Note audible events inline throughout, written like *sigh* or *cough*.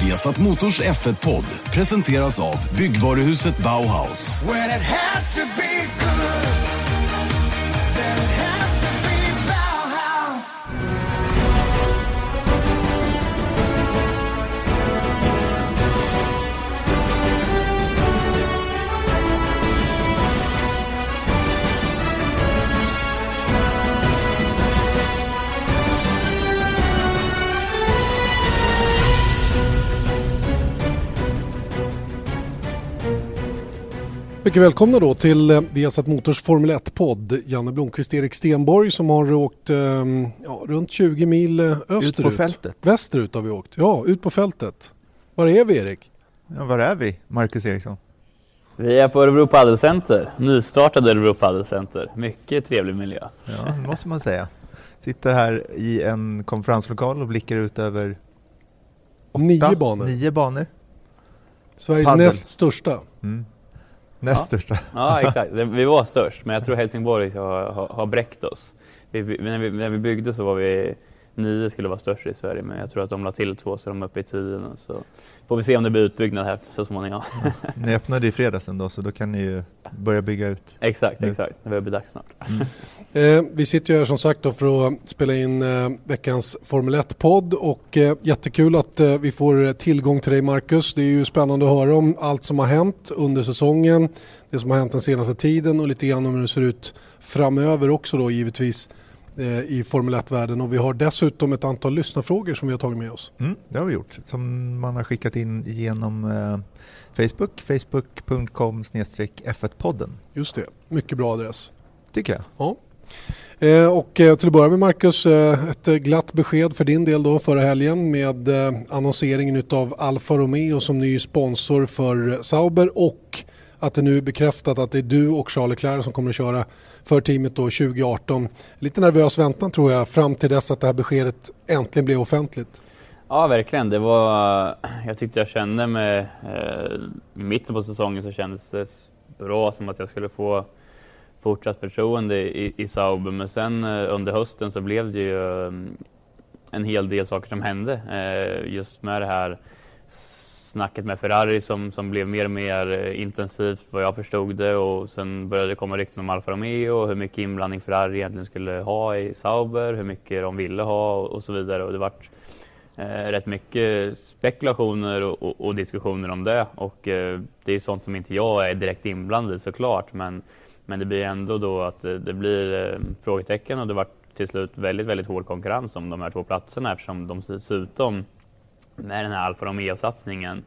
Resat Motors F1-podd presenteras av byggvaruhuset Bauhaus. Mycket välkomna då till eh, Viasat Motors Formel 1-podd. Janne Blomqvist, Erik Stenborg som har åkt eh, ja, runt 20 mil eh, österut. Ut på fältet. Västerut har vi åkt. Ja, ut på fältet. Var är vi Erik? Ja, var är vi, Marcus Eriksson? Vi är på Örebro Paddelcenter, nystartade Örebro Paddelcenter. Mycket trevlig miljö. Ja, det måste man säga. Sitter här i en konferenslokal och blickar ut över åtta, Nio banor. Nio banor. Sveriges Paddel. näst största. Mm. Näst Ja. största. Ja, exakt. Vi var störst, men jag tror Helsingborg har, har, har bräckt oss. Vi- när, vi, när vi byggde så var vi nio skulle vara störst i Sverige, men jag tror att de la till två så de är uppe i tio nu. Så får vi se om det blir utbyggnad här så småningom. Ni öppnade i fredags ändå, så då kan ni ju börja bygga ut. exakt, Nu. exakt. Det börjar bli dags snart. *laughs* Eh, vi sitter ju här som sagt då för att spela in eh, veckans Formel 1-podd och eh, jättekul att eh, vi får eh, tillgång till dig Marcus. Det är ju spännande att höra om allt som har hänt under säsongen, det som har hänt den senaste tiden och lite grann om hur det ser ut framöver också då givetvis i Formel 1-världen och vi har dessutom ett antal lyssnarfrågor som vi har tagit med oss. Mm, det har vi gjort, som man har skickat in genom eh, Facebook, facebook.com F1-podden, Just det, mycket bra adress. tycker jag. Ja. Eh, och eh, till att börja med Marcus, eh, ett eh, glatt besked för din del då förra helgen med eh, annonseringen utav Alfa Romeo som ny sponsor för eh, Sauber och att det nu är bekräftat att det är du och Charles Leclerc som kommer att köra för teamet då 2018. Lite nervös väntan tror jag fram till dess att det här beskedet äntligen blev offentligt. Ja, verkligen. Det var, jag tyckte jag kände med, eh, i mitten på säsongen så kändes det bra som att jag skulle få fortsatt förtroende i, i Sauber. Men sen eh, under hösten så blev det ju eh, en hel del saker som hände. Eh, just med det här snacket med Ferrari som, som blev mer och mer eh, intensivt vad jag förstod det och sen började det komma rykten om Alfa Romeo, och hur mycket inblandning Ferrari egentligen skulle ha i Sauber, hur mycket de ville ha och, och så vidare. Och det vart eh, rätt mycket spekulationer och, och, och diskussioner om det och eh, det är sånt som inte jag är direkt inblandad i såklart men, men det blir ändå då att det, det blir eh, frågetecken och det vart till slut väldigt, väldigt hård konkurrens om de här två platserna eftersom de dessutom med den här Alfa Romeo-satsningen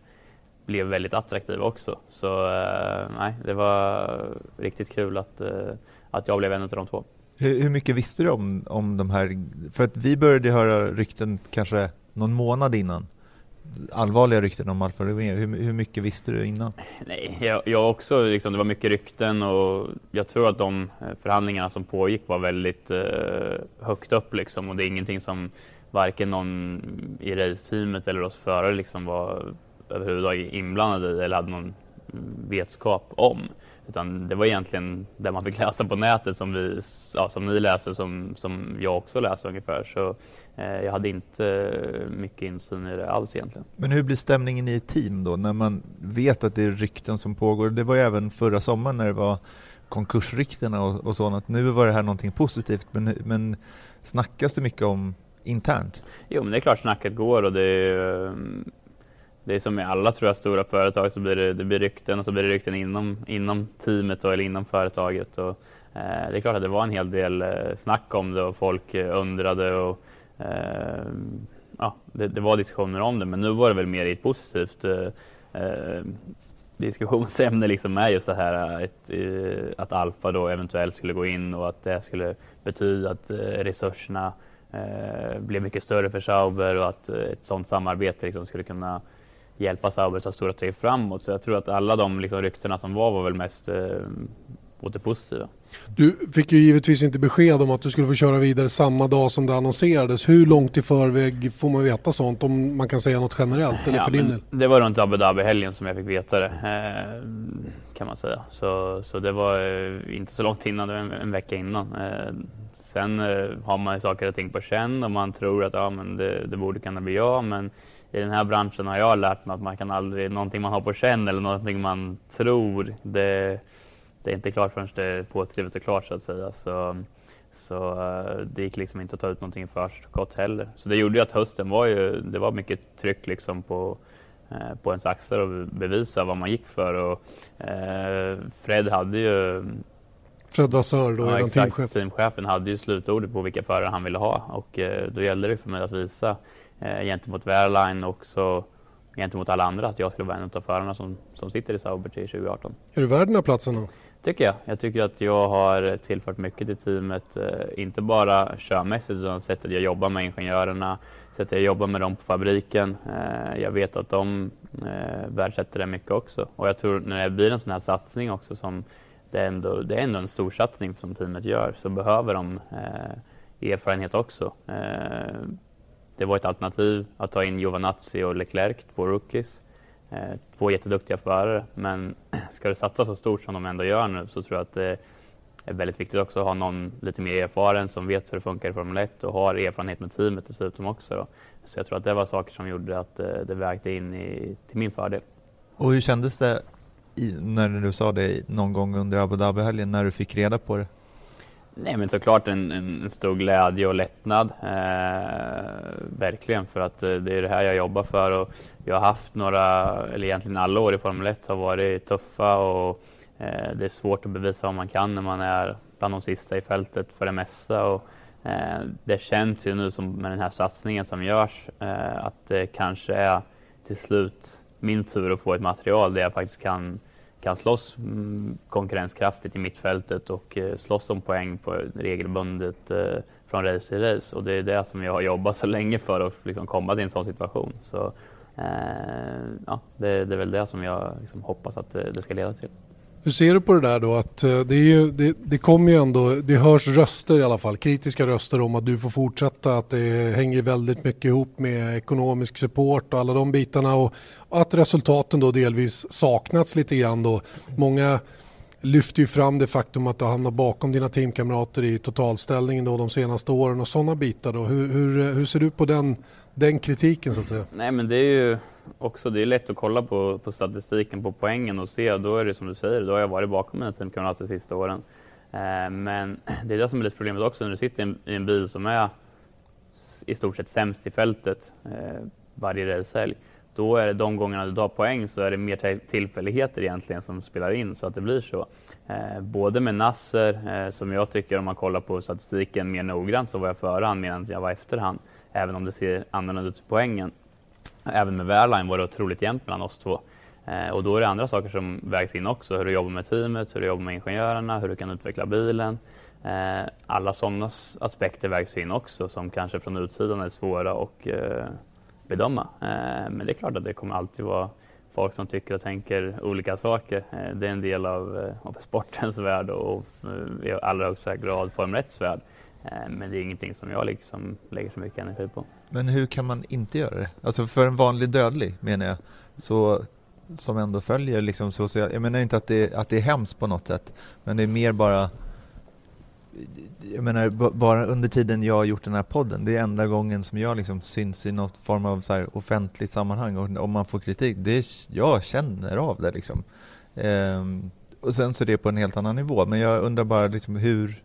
blev väldigt attraktiva också. Så eh, nej, det var riktigt kul att, eh, att jag blev en av de två. Hur, hur mycket visste du om, om de här? För att vi började höra rykten kanske någon månad innan. Allvarliga rykten om Alfa Romeo. Hur, hur mycket visste du innan? Nej, jag, jag också, liksom, det var mycket rykten och jag tror att de eh, förhandlingarna som pågick var väldigt eh, högt upp liksom och det är ingenting som varken någon i raceteamet eller oss förare liksom var överhuvudtaget inblandade i eller hade någon vetskap om. Utan det var egentligen det man fick *laughs* läsa på nätet som, vi, ja, som ni läste som, som jag också läste ungefär. Så eh, jag hade inte mycket insyn i det alls egentligen. Men hur blir stämningen i ett team då när man vet att det är rykten som pågår? Det var ju även förra sommaren när det var konkursryktena och, och sånt. Nu var det här någonting positivt men, men snackas det mycket om internt? Jo, men det är klart snacket går och det är, eh, det är som med alla tror jag stora företag så blir det, det blir rykten och så blir det rykten inom, inom teamet då, eller inom företaget. Och, eh, det är klart att det var en hel del eh, snack om det och folk eh, undrade och eh, ja, det, det var diskussioner om det men nu var det väl mer i ett positivt eh, diskussionsämne liksom är just det här ett, att Alfa då eventuellt skulle gå in och att det skulle betyda att resurserna eh, blev mycket större för Sauber och att eh, ett sådant samarbete liksom skulle kunna hjälpa Sauber att ta stora steg framåt. Så jag tror att alla de liksom, ryktena som var var väl mest eh, åt det positiva. Du fick ju givetvis inte besked om att du skulle få köra vidare samma dag som det annonserades. Hur långt i förväg får man veta sånt om man kan säga något generellt eller Ja, för din del? Det var runt Abu Dhabi-helgen som jag fick veta det, kan man säga. Så, så det var inte så långt innan, det var en, en vecka innan. Sen eh, har man ju saker och ting på känn och man tror att ja, men det, det borde kunna bli jag, men i den här branschen har jag lärt mig att man kan aldrig, någonting man har på känn eller någonting man tror, det, det är inte klart förrän det är påskrivet och klart så att säga. Så, så eh, det gick liksom inte att ta ut någonting i gott heller. Så det gjorde ju att hösten var ju, det var mycket tryck liksom på, eh, på ens axlar och bevisa vad man gick för. Och, eh, Fred hade ju Fred Vassör då, ja, exakt, teamchef. Teamchefen hade ju slutordet på vilka förare han ville ha och eh, då gällde det för mig att visa eh, gentemot Wehrlein och också gentemot alla andra att jag skulle vara en av förarna som, som sitter i Sauber till 2018. Är du värd den här platsen då? tycker jag. Jag tycker att jag har tillfört mycket till teamet, eh, inte bara körmässigt utan sättet jag jobbar med ingenjörerna, sättet jag jobbar med dem på fabriken. Eh, jag vet att de värdesätter det mycket också och jag tror när det blir en sån här satsning också som det är ändå, det är ändå en stor satsning som teamet gör så behöver de eh, erfarenhet också. Eh, det var ett alternativ att ta in Giovanazzi och Leclerc, två rookies. Eh, två jätteduktiga förare, men *clears throat* ska du satsa så stort som de ändå gör nu så tror jag att det är väldigt viktigt också att ha någon lite mer erfaren som vet hur det funkar i Formel 1 och har erfarenhet med teamet dessutom också. Då. Så jag tror att det var saker som gjorde att eh, det vägde in i, till min fördel. Och hur kändes det i, när du sa det någon gång under Abu Dhabi-helgen när du fick reda på det? Nej men såklart en, en stor glädje och lättnad. Eh, verkligen för att eh, det är det här jag jobbar för och jag har haft några, eller egentligen alla år i Formel 1 har varit tuffa och eh, det är svårt att bevisa vad man kan när man är bland de sista i fältet för det mesta. Och, eh, det känns ju nu som med den här satsningen som görs eh, att det kanske är till slut min tur att få ett material där jag faktiskt kan kan slåss mm, konkurrenskraftigt i mittfältet och eh, slåss om poäng på regelbundet eh, från race till race. Och det är det som jag har jobbat så länge för att liksom komma till en sån situation. Så eh, ja, det, det, är väl det som jag liksom hoppas att eh, det ska leda till. Hur ser du på det där då att eh, det, är ju, det, det kommer ju ändå, det hörs röster i alla fall, kritiska röster om att du får fortsätta, att det hänger väldigt mycket ihop med ekonomisk support och alla de bitarna och, att resultaten då delvis saknats lite grann då. Många lyfter ju fram det faktum att du hamnat bakom dina teamkamrater i totalställningen då de senaste åren och sådana bitar då. Hur, hur, hur ser du på den, den kritiken så att säga? Nej men det är ju också, det är lätt att kolla på, på statistiken på poängen och se, då är det som du säger, då har jag varit bakom mina teamkamrater de sista åren. Eh, men *clears throat* det är det som är lite problemet också när du sitter i en, i en bil som är i stort sett sämst i fältet eh, varje racehelg. Då är det de gångerna du tar poäng så är det mer tillfälligheter egentligen som spelar in så att det blir så. Eh, både med Nasser, eh, som jag tycker om man kollar på statistiken mer noggrant så var jag före han mer än jag var efter han. Även om det ser annorlunda ut i poängen. Även med Wehrlein var det otroligt jämnt mellan oss två. Eh, och då är det andra saker som vägs in också. Hur du jobbar med teamet, hur du jobbar med ingenjörerna, hur du kan utveckla bilen. Eh, alla sådana aspekter vägs in också som kanske från utsidan är svåra att eh, bedöma. Eh, men det är klart att det kommer alltid vara folk som tycker och tänker olika saker. Eh, det är en del av, eh, av sportens värld och eh, i allra högsta grad Formel 1 värld. Eh, men det är ingenting som jag liksom lägger så mycket energi på. Men hur kan man inte göra det? Alltså för en vanlig dödlig menar jag, så, som ändå följer liksom social... Jag menar inte att det, att det är hemskt på något sätt, men det är mer bara jag menar, bara under tiden jag har gjort den här podden, det är enda gången som jag liksom syns i något form av så offentligt sammanhang och om man får kritik, det är, jag känner av det liksom. Ehm, och sen så är det på en helt annan nivå, men jag undrar bara liksom hur,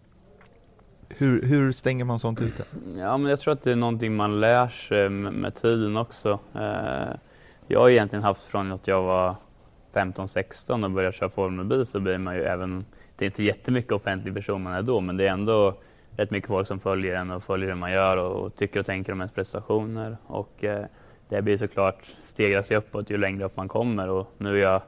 hur, hur stänger man sånt ute? Ja, men jag tror att det är någonting man lär sig med, med tiden också. Eh, jag har egentligen haft från att jag var 15-16 och började köra formelbil så blir man ju även, det är inte jättemycket offentlig person man är då, men det är ändå rätt mycket folk som följer en och följer hur man gör och, och tycker och tänker om ens prestationer. Och eh, det blir såklart stegras ju uppåt ju längre upp man kommer och nu är jag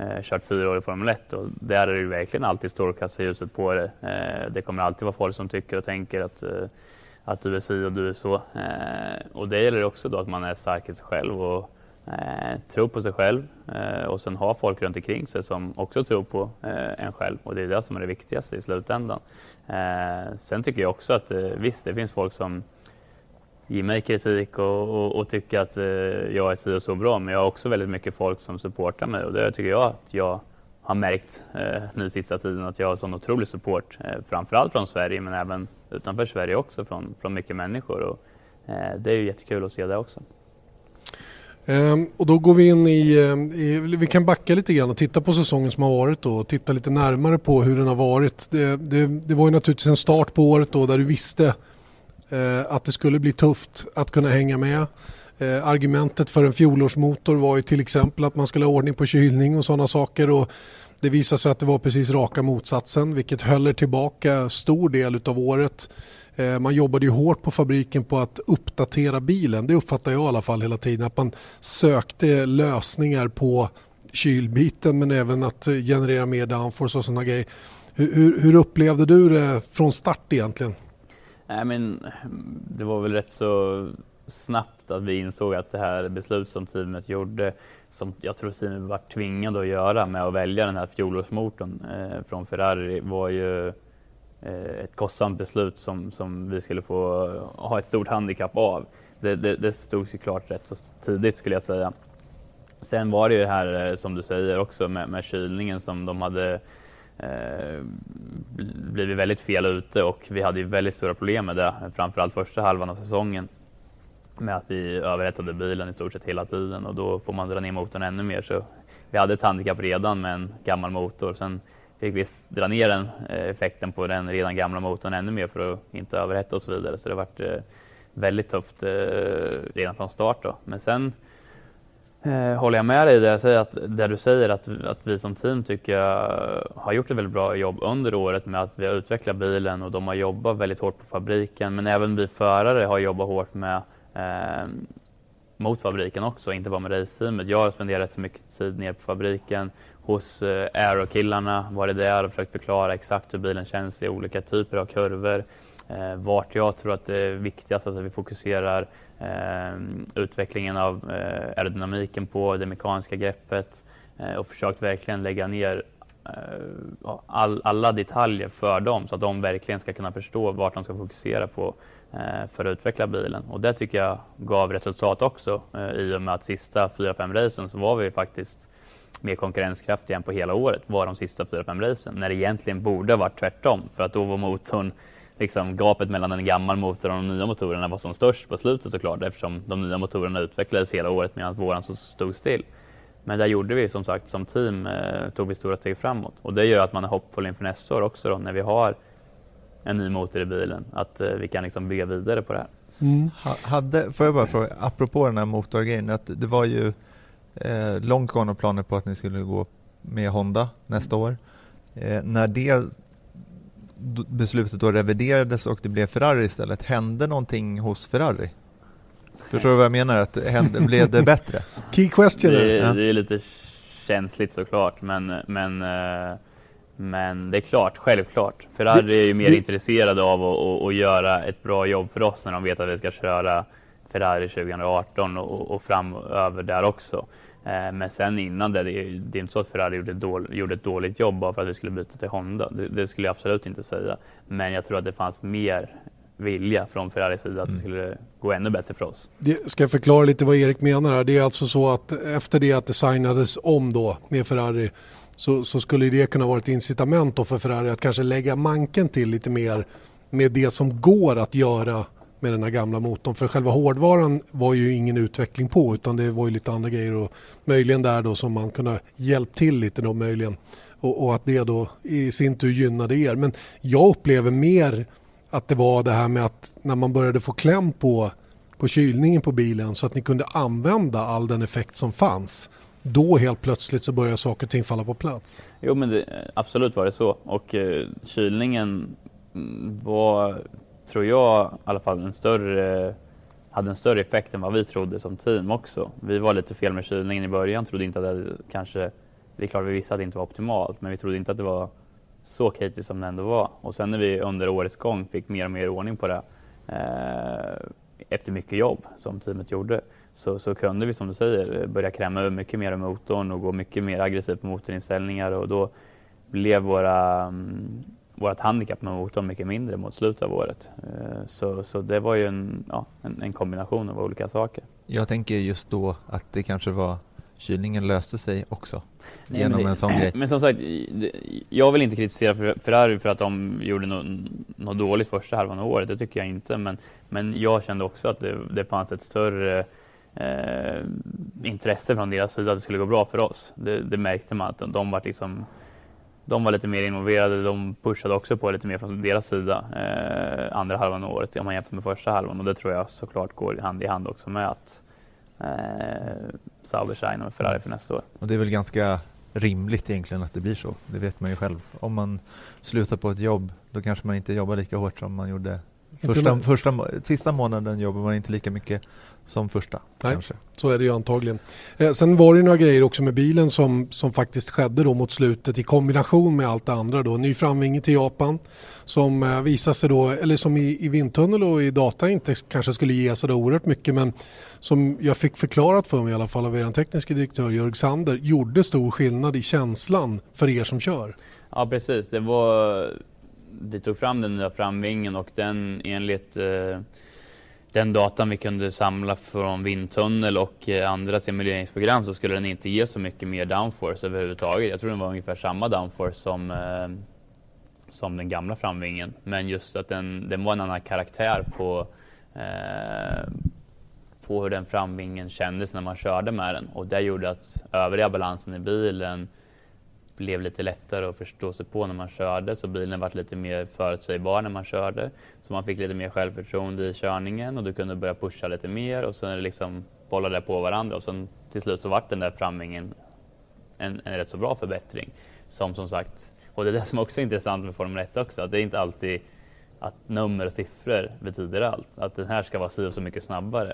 eh, kört fyra år i Formel 1 och där är det ju verkligen alltid strålkastarljuset på det. Eh, det kommer alltid vara folk som tycker och tänker att, eh, att du är si och du är så. Eh, och det gäller också då att man är stark i sig själv och eh, tror på sig själv eh, och sen har folk runt omkring sig som också tror på eh, en själv och det är det som är det viktigaste i slutändan. Eh, sen tycker jag också att eh, visst, det finns folk som ge mig kritik och, och, och tycka att eh, jag är si och så bra. Men jag har också väldigt mycket folk som supportar mig och det tycker jag att jag har märkt eh, nu sista tiden att jag har sån otrolig support. Eh, framförallt från Sverige men även utanför Sverige också från, från mycket människor. Och, eh, det är ju jättekul att se det också. Ehm, och då går vi in i, eh, i, vi kan backa lite grann och titta på säsongen som har varit då och titta lite närmare på hur den har varit. Det, det, det var ju naturligtvis en start på året då där du visste eh, Eh, att det skulle bli tufft att kunna hänga med. Eh, argumentet för en fjolårsmotor var ju till exempel att man skulle ha ordning på kylning och sådana saker. Och det visade sig att det var precis raka motsatsen vilket höll tillbaka stor del av året. Eh, man jobbade ju hårt på fabriken på att uppdatera bilen. Det uppfattar jag i alla fall hela tiden. Att man sökte lösningar på kylbiten men även att generera mer downforce och sådana grejer. Hur, hur, hur, upplevde du det från start egentligen? Nej, men mm, det var väl rätt så snabbt att vi insåg att det här beslut som teamet gjorde, som jag tror teamet var tvingade att göra med att välja den här fjolårsmotorn eh, från Ferrari var ju eh, ett kostsamt beslut som, som vi skulle få ha ett stort handikapp av. Det, det, det stod ju klart rätt så tidigt skulle jag säga. Sen var det ju det här eh, som du säger också med, med kylningen som de hade eh, blivit väldigt fel ute och vi hade ju väldigt stora problem med det, framförallt första halvan av säsongen med att vi överhettade bilen i stort sett hela tiden och då får man dra ner motorn ännu mer. Så vi hade ett handikapp redan med en gammal motor. Sen fick vi dra ner den eh, effekten på den redan gamla motorn ännu mer för att inte överhetta och så vidare. Så det har varit eh, väldigt tufft eh, redan från start. Då. Men sen Eh, håller jag med dig där, jag säger att, där du säger att, att vi som team tycker jag har gjort ett väldigt bra jobb under året med att vi har utvecklat bilen och de har jobbat väldigt hårt på fabriken. Men även vi förare har jobbat hårt med eh, mot fabriken också, inte bara med raceteamet. Jag har spenderat så mycket tid nere på fabriken hos eh, Aero-killarna, varit där och försökt förklara exakt hur bilen känns i olika typer av kurvor. Eh, vart jag tror att det är viktigast alltså att vi fokuserar Ehm, utvecklingen av eh, aerodynamiken på det mekaniska greppet eh, och försökt verkligen lägga ner eh, all, alla detaljer för dem så att de verkligen ska kunna förstå vart de ska fokusera på Eh, för att utveckla bilen. Och det tycker jag gav resultat också eh, i och med att sista 4-5 racen så var vi faktiskt mer konkurrenskraftiga än på hela året var de sista 4-5 racen. När det egentligen borde ha varit tvärtom för att då var motorn liksom gapet mellan den gamla motorn och de nya motorerna var som störst på slutet såklart eftersom de nya motorerna utvecklades hela året medan våran så stod still. Men där gjorde vi som sagt som team eh, tog vi stora steg framåt och det gör att man är hoppfull inför nästa år också då, när vi har en ny motor i bilen. Att eh, vi kan liksom bygga vidare på det här. Mm. Hade, får jag bara fråga, apropå den här motorgrejen, att det var ju eh, långtgående planer på att ni skulle gå med Honda nästa år. Eh, när det beslutet då reviderades och det blev Ferrari istället, hände någonting hos Ferrari? Förstår du vad jag menar? Att hände, *laughs* blev det bättre? Key question. Det, är, det är lite känsligt såklart, men, men eh, men det är klart, självklart. Ferrari är ju mer det... intresserade av att, att, att, göra ett bra jobb för oss när de vet att vi ska köra Ferrari 2018 och, och framöver där också. Eh, men sen innan det, det är, inte så att Ferrari gjorde, dål, gjorde ett dåligt jobb bara för att vi skulle byta till Honda. Det, det, skulle jag absolut inte säga. Men jag tror att det fanns mer vilja från Ferraris sida att det mm. skulle gå ännu bättre för oss. Det, ska jag förklara lite vad Erik menar här? Det är alltså så att efter det att det signades om då med Ferrari så, så skulle det kunna vara ett incitament för Ferrari att kanske lägga manken till lite mer med det som går att göra med den här gamla motorn. För själva hårdvaran var ju ingen utveckling på utan det var ju lite andra grejer och möjligen där då som man kunde hjälpt till lite då möjligen och, och, att det då i sin tur gynnade er. Men jag upplever mer att det var det här med att när man började få kläm på, på kylningen på bilen så att ni kunde använda all den effekt som fanns då helt plötsligt så börjar saker och ting falla på plats. Jo men det, absolut var det så och eh, kylningen mm, var, tror jag, i alla fall en större hade en större effekt än vad vi trodde som team också. Vi var lite fel med kylningen i början, trodde inte att det kanske, det är klart vi visste att det inte var optimalt, men vi trodde inte att det var så kritiskt som det ändå var. Och sen när vi under årets gång fick mer och mer ordning på det, eh, efter mycket jobb som teamet gjorde, så, så kunde vi som du säger börja kräma över mycket mer av motorn och gå mycket mer aggressivt på motorinställningar och då blev våra, um, vårt handikapp med motorn mycket mindre mot slutet av året. Uh, så, så det var ju en, ja, en, en, kombination av olika saker. Jag tänker just då att det kanske var kylningen löste sig också Nej, genom det, en sån grej. Men som sagt, jag vill inte kritisera Ferrari för att de gjorde något, något dåligt första halvan av året, det tycker jag inte. Men, men jag kände också att det, det fanns ett större Eh, intresse från deras sida att det skulle gå bra för oss. Det, det märkte man att de, de var liksom de var lite mer involverade, de pushade också på lite mer från deras sida eh, andra halvan av året om man jämför med första halvan och det tror jag såklart går hand i hand också med att eh, Sauber signar med Ferrari för nästa år. Och det är väl ganska rimligt egentligen att det blir så. Det vet man ju själv. Om man slutar på ett jobb då kanske man inte jobbar lika hårt som man gjorde första, första, sista månaden jobbar man inte lika mycket som första. Nej, kanske. så är det ju antagligen. Eh, sen var det några grejer också med bilen som, som faktiskt skedde då mot slutet i kombination med allt det andra. Då. Ny framvinge till Japan som eh, visade sig då, eller som i, i vindtunnel och i data inte kanske skulle ge så oerhört mycket men som jag fick förklarat för mig i alla fall av er tekniska direktör Jörg Sander gjorde stor skillnad i känslan för er som kör. Ja precis, det var vi tog fram den nya framvingen och den enligt eh, den datan vi kunde samla från vindtunnel och eh, andra simuleringsprogram så skulle den inte ge så mycket mer downforce överhuvudtaget. Jag tror den var ungefär samma downforce som, eh, som den gamla framvingen. Men just att den, den var en annan karaktär på, eh, på hur den framvingen kändes när man körde med den. Och det gjorde att övriga balansen i bilen blev lite lättare att förstå sig på när man körde så bilen var lite mer förutsägbar när man körde. Så man fick lite mer självförtroende i körningen och du kunde börja pusha lite mer och sen liksom bollade på varandra och sen till slut så vart den där framvingen en, en rätt så bra förbättring. Som som sagt, och det är det som också är intressant med Formel 1 också, att det är inte alltid att nummer och siffror betyder allt. Att den här ska vara si och så mycket snabbare.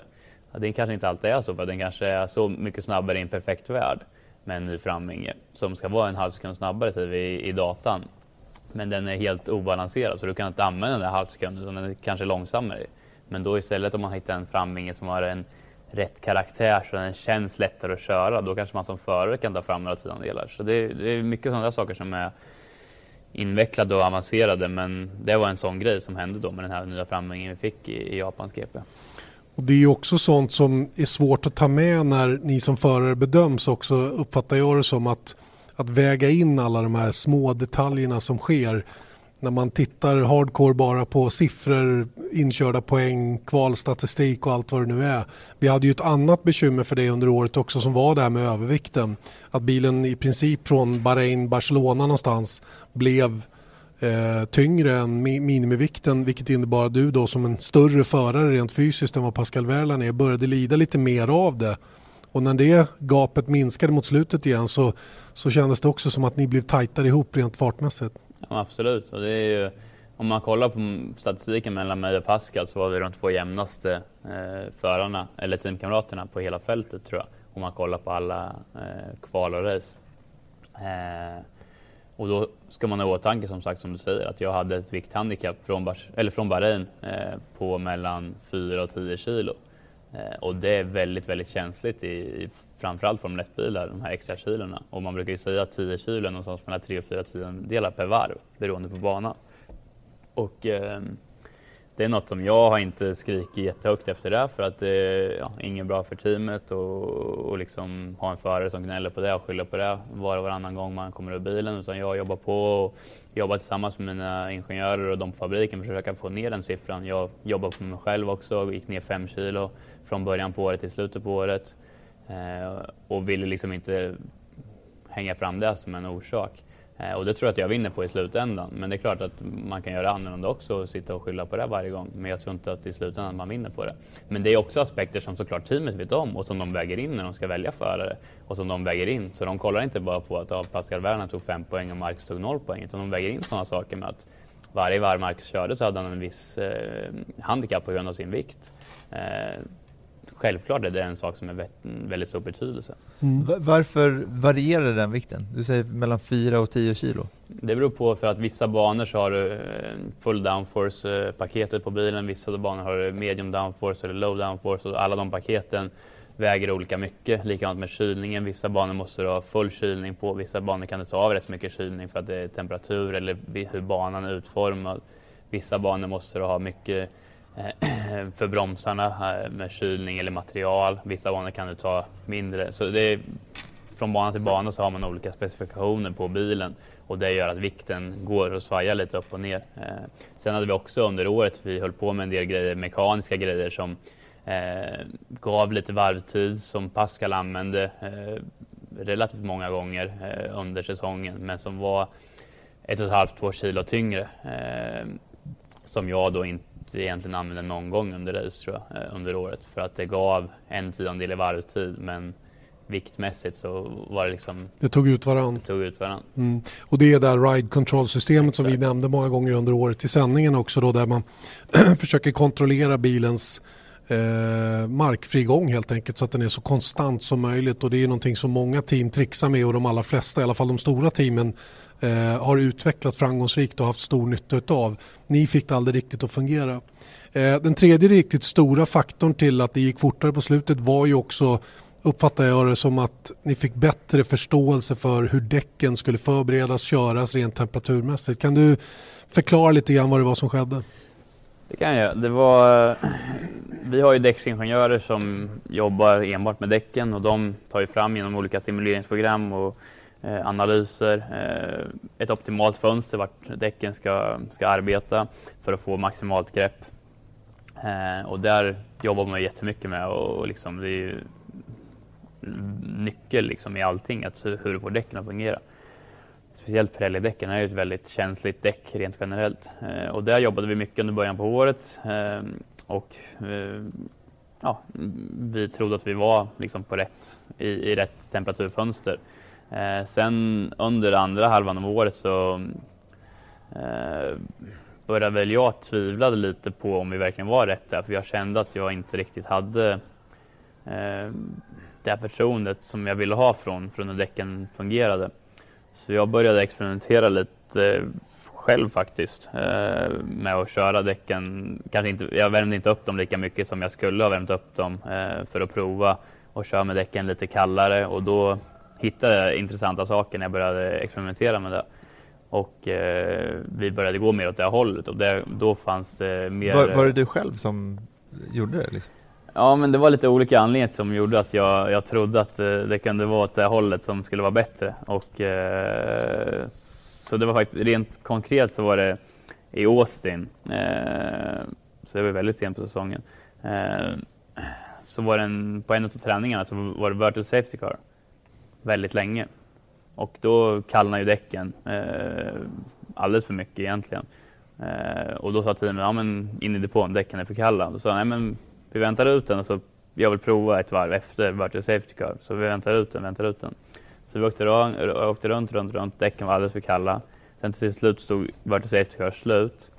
Det kanske inte alltid är så, för den kanske är så mycket snabbare i en perfekt värld med en ny framvinge som ska vara en halv sekund snabbare säger vi i, datan. Men den är helt obalanserad så du kan inte använda den där halvsekunden utan den är kanske långsammare. Men då istället om man hittar en framvinge som har en rätt karaktär så den känns lättare att köra, då kanske man som förare kan ta fram några tidandelar. Så det, det är mycket sådana saker som är invecklade och avancerade men det var en sån grej som hände då med den här nya framvingen vi fick i, i Japans GP. Och det är också sånt som är svårt att ta med när ni som förare bedöms också uppfattar jag det som att, att väga in alla de här små detaljerna som sker när man tittar hardcore bara på siffror, inkörda poäng, kvalstatistik och allt vad det nu är. Vi hade ju ett annat bekymmer för det under året också som var det här med övervikten. Att bilen i princip från Bahrain, Barcelona någonstans blev eh, tyngre än minimivikten vilket innebar att du då som en större förare rent fysiskt än vad Pascal Wehrlein är började lida lite mer av det. Och när det gapet minskade mot slutet igen så, så kändes det också som att ni blev tajtare ihop rent fartmässigt. Ja, absolut. Och det är ju, om man kollar på statistiken mellan mig och Pascal så var vi de två jämnaste eh, förarna, eller teamkamraterna på hela fältet tror jag. Om man kollar på alla eh, kval och race. Eh, och då ska man ha i åtanke som sagt som du säger att jag hade ett vikthandikapp från, Bars eller från Bahrain eh, på mellan 4 och 10 kilo. Eh, och det är väldigt, väldigt känsligt i, i framförallt Formel 1-bilar, de här extra kilorna. Och man brukar ju säga att 10 kilo är någonstans mellan 3 och 4 tiondelar per varv beroende på banan. Och eh, det är något som jag har inte skrikit jättehögt efter det för att det är ja, inget bra för teamet och, och liksom ha en förare som gnäller på det och skyller på det var och varannan gång man kommer ur bilen. Utan jag jobbar på och jobbar tillsammans med mina ingenjörer och de på fabriken för att försöka få ner den siffran. Jag jobbar på mig själv också och gick ner fem kilo från början på året till slutet på året eh, och ville liksom inte hänga fram det som en orsak. Eh, och det tror jag att jag vinner på i slutändan. Men det är klart att man kan göra annorlunda också och sitta och skylla på det varje gång. Men jag tror inte att i slutändan man vinner på det. Men det är också aspekter som såklart teamet vet om och som de väger in när de ska välja förare. Och som de väger in. Så de kollar inte bara på att ja, Pascal Werner tog fem poäng och Marcus tog noll poäng. Utan de väger in sådana saker med att varje varv Marcus körde så hade han en viss eh, handikapp på grund av sin vikt. Eh, självklart är det en sak som är väldigt stor betydelse. Mm. Varför varierar den vikten? Du säger mellan 4 och 10 kilo? Det beror på för att vissa banor så har du eh, full downforce-paketet på bilen, vissa banor har du medium downforce eller low downforce och alla de paketen väger olika mycket. Likadant med kylningen, vissa banor måste du ha full kylning på, vissa banor kan du ta av rätt så mycket kylning för att det är temperatur eller hur banan är utformad. Vissa banor måste du ha mycket Eh, Eh, *clears throat* för bromsarna eh, med kylning eller material. Vissa banor kan du ta mindre. Så det är, från bana till bana så har man olika specifikationer på bilen och det gör att vikten går och svajar lite upp och ner. Eh, sen hade vi också under året, vi höll på med en del grejer, mekaniska grejer som eh, gav lite varvtid som Pascal använde eh, relativt många gånger eh, under säsongen men som var ett och ett halvt, två kilo tyngre. Eh, som jag då inte egentligen använde någon gång under race tror jag, eh, under året för att det gav en tiondel i varvtid men viktmässigt så var det liksom... Det tog ut varandra. Tog ut varandra. Mm. Och det är där ride control-systemet som vi nämnde många gånger under året i sändningen också då där man *clears throat* försöker kontrollera bilens eh, markfrigång helt enkelt så att den är så konstant som möjligt och det är någonting som många team trixar med och de allra flesta, i alla fall de stora teamen eh, har utvecklat framgångsrikt och haft stor nytta av. Ni fick det aldrig riktigt att fungera. Eh, den tredje riktigt stora faktorn till att det gick fortare på slutet var ju också uppfattar jag det som att ni fick bättre förståelse för hur däcken skulle förberedas, köras rent temperaturmässigt. Kan du förklara lite grann vad det var som skedde? Det kan jag. Det var, vi har ju däcksingenjörer som jobbar enbart med däcken och de tar ju fram genom olika simuleringsprogram och Eh, analyser eh, ett optimalt fönster vart däcken ska, ska arbeta för att få maximalt grepp. Eh, och där jobbar man jättemycket med och liksom det är ju nyckel liksom i allting, att hur du får däcken att fungera. Speciellt Pirelli-däcken är ju ett väldigt känsligt däck rent generellt. Och där jobbade vi mycket under början på året. Och ja, vi trodde att vi var liksom på rätt, i, i rätt temperaturfönster. Eh, sen under andra halvan av året så eh, började väl jag tvivla lite på om vi verkligen var rätt där, för jag kände att jag inte riktigt hade eh, det här förtroendet som jag ville ha från, från hur däcken fungerade. Så jag började experimentera lite själv faktiskt eh, med att köra däcken. Kanske inte, jag värmde inte upp dem lika mycket som jag skulle ha värmt upp dem eh, för att prova och köra med däcken lite kallare och då hittade intressanta saker när jag började experimentera med det. Och eh, vi började gå mer åt det hållet och det, då fanns det mer... Var, var det du själv som gjorde det? Liksom? Ja, men det var lite olika anledningar som gjorde att jag, jag trodde att eh, det kunde vara åt det hållet som skulle vara bättre. Och, eh, så det var faktiskt rent konkret så var det i Austin, eh, så det var väldigt sent på säsongen, eh, så var det en, på en av träningarna så var det virtual safety car väldigt länge. Och då kallnar ju däcken eh, alldeles för mycket egentligen. Eh, och då sa teamet, ja men in i depån, däcken är för kalla. Då sa nej men vi väntar ut den och så jag vill prova ett varv efter virtual safety car. Så vi väntar ut den, väntar ut den. Så vi åkte, runt, åkte runt, runt, runt, däcken var alldeles för kalla. Sen till slut stod virtual safety car slut.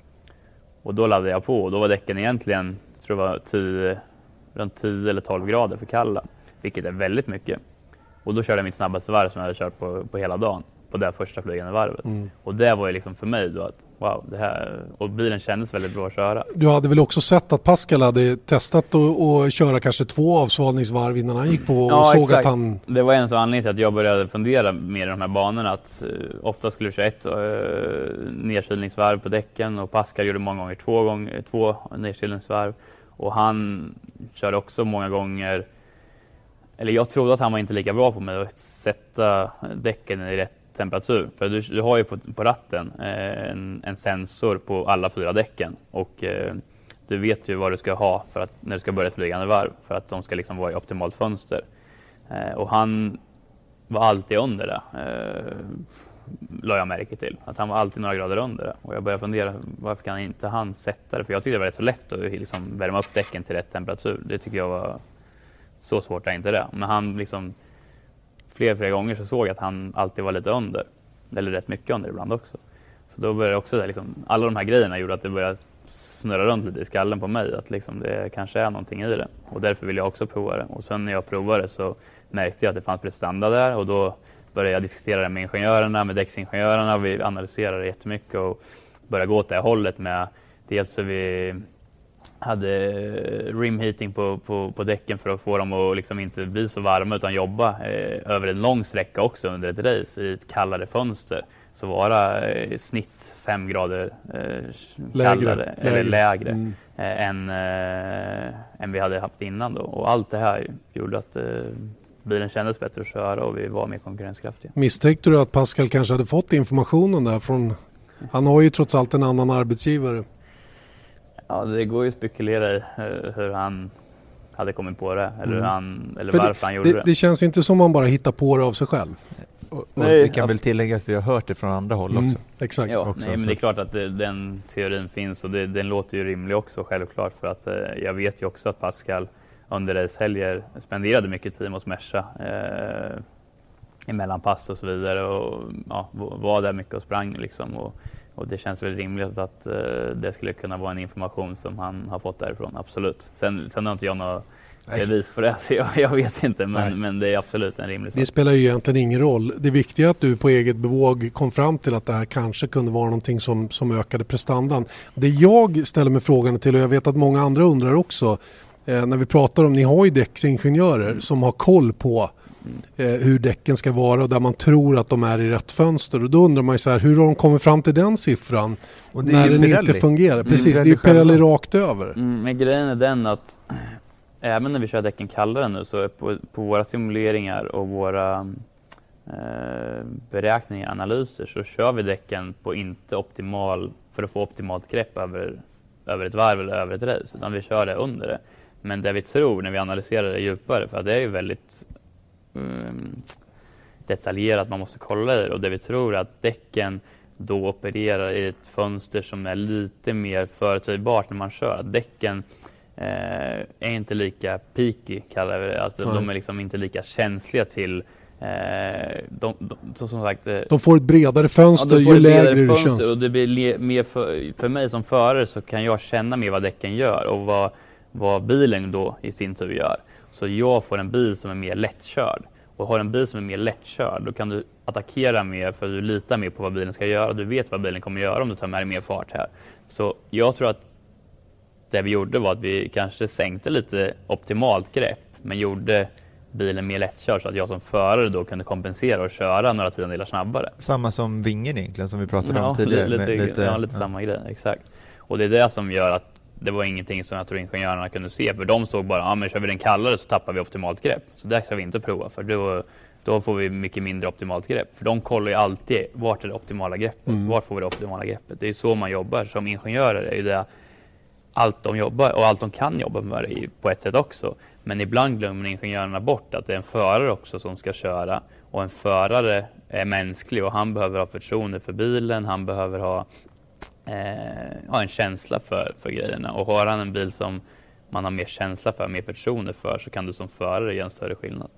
Och då laddade jag på och då var däcken egentligen, jag tror det var 10, runt 10 eller 12 grader för kalla. Vilket är väldigt mycket. Och då körde jag mitt snabbaste varv som jag hade kört på, på hela dagen. På det första flygande varvet. Mm. Och det var ju liksom för mig då att wow, det här, och bilen kändes väldigt bra att köra. Du hade väl också sett att Pascal hade testat att köra kanske två avsvalningsvarv innan han gick på och ja, såg exakt. att han... Det var en av anledningarna till att jag började fundera mer i de här banorna. Att uh, ofta skulle du köra ett uh, nedkylningsvarv på däcken och Pascal gjorde många gånger två, gånger, två nedkylningsvarv. Och han körde också många gånger eller jag trodde att han var inte lika bra på mig att sätta däcken i rätt temperatur. För du, du har ju på, på ratten eh, en, en, sensor på alla fyra däcken och eh, du vet ju vad du ska ha för att, när du ska börja ett flygande varv för att de ska liksom vara i optimalt fönster. Eh, och han var alltid under det, eh, la jag märke till. Att han var alltid några grader under det. Och jag började fundera, varför kan inte han sätta det? För jag tyckte det var rätt så lätt att liksom värma upp däcken till rätt temperatur. Det tycker jag var så svårt är inte det. Men han liksom flera, flera gånger så såg jag att han alltid var lite under. Eller rätt mycket under ibland också. Så då började också det, liksom, alla de här grejerna gjorde att det började snurra runt lite i skallen på mig. Att liksom det kanske är någonting i det. Och därför ville jag också prova det. Och sen när jag provade så märkte jag att det fanns prestanda där och då började jag diskutera det med ingenjörerna, med däcksingenjörerna. Vi analyserade jättemycket och började gå åt det hållet med dels hur vi hade rimheating på, på, på däcken för att få dem att liksom inte bli så varma utan jobba eh, över en lång sträcka också under ett race i ett kallare fönster. Så vara eh, snitt fem grader eh, kallare lägre. eller lägre mm. eh, än, eh, än vi hade haft innan. Då. Och allt det här gjorde att eh, bilen kändes bättre att köra och vi var mer konkurrenskraftiga. Misstänkte du att Pascal kanske hade fått informationen där från, han har ju trots allt en annan arbetsgivare. Ja, det går ju att spekulera i hur han hade kommit på det eller, Mm. han, eller För varför han gjorde Det, det. det känns ju inte som man bara hittar på det av sig själv. Och, och Nej, vi kan ja. väl tillägga att vi har hört det från andra håll Mm, också. exakt. Ja, också, nej, men det är klart att det, den teorin finns och det, den låter ju rimlig också självklart för att eh, jag vet ju också att Pascal under racehelger spenderade mycket tid hos Merca eh, emellan pass och så vidare och ja, var där mycket och sprang liksom och, och det känns väl rimligt att eh, det skulle kunna vara en information som han har fått därifrån, absolut. Sen, sen har inte jag några bevis på det *laughs* så jag, jag vet inte Nej. men, men det är absolut en rimlig Det sak. spelar ju egentligen ingen roll. Det viktiga är att du på eget bevåg kom fram till att det här kanske kunde vara någonting som, som ökade prestandan. Det jag ställer mig frågan till och jag vet att många andra undrar också eh, när vi pratar om, ni har ju däcksingenjörer som har koll på eh, hur däcken ska vara och där man tror att de är i rätt fönster och då undrar man ju så här hur har de kommit fram till den siffran Och det är när den Pirelli. inte fungerar? Precis, det är ju Pirelli själva. rakt över. Mm, men grejen är den att *clears throat* även när vi kör däcken kallare nu så är på, på våra simuleringar och våra eh, beräkningar, analyser så kör vi däcken på inte optimal för att få optimalt grepp över, över ett varv eller över ett race utan vi kör det under det. Men det vi tror när vi analyserar det djupare för att det är ju väldigt mm, detaljerat man måste kolla i och det vi tror är att däcken då opererar i ett fönster som är lite mer förutsägbart när man kör. Att däcken eh, är inte lika peaky kallar vi det. Alltså, Nej. de är liksom inte lika känsliga till eh, de, de, som sagt, eh, De får ett bredare fönster får ju lägre det känns. Och det blir le, mer för, för mig som förare så kan jag känna mer vad däcken gör och vad, vad bilen då i sin tur gör. Så jag får en bil som är mer lättkörd. Och har en bil som är mer lättkörd då kan du attackera mer för du litar mer på vad bilen ska göra. Du vet vad bilen kommer göra om du tar med dig mer fart här. Så jag tror att det vi gjorde var att vi kanske sänkte lite optimalt grepp men gjorde bilen mer lättkörd så att jag som förare då kunde kompensera och köra några tiondelar snabbare. Samma som vingen egentligen som vi pratade om Ja, tidigare. lite, med lite, ja, lite samma grej, exakt. Och det är det som gör att det var ingenting som jag tror ingenjörerna kunde se, för de såg bara, ja men kör vi den kallare så tappar vi optimalt grepp. Så det ska vi inte prova, för då, då får vi mycket mindre optimalt grepp. För de kollar ju alltid, vart är det optimala greppet? Mm. Vart får vi det optimala greppet? Det är ju så man jobbar som ingenjörer, är ju det allt de jobbar och allt de kan jobba med det på ett sätt också. Men ibland glömmer ingenjörerna bort att det är en förare också som ska köra och en förare är mänsklig och han behöver ha förtroende för bilen, han behöver ha, eh, ha en känsla för, för grejerna och har han en bil som man har mer känsla för, mer förtroende för så kan du som förare göra en större skillnad.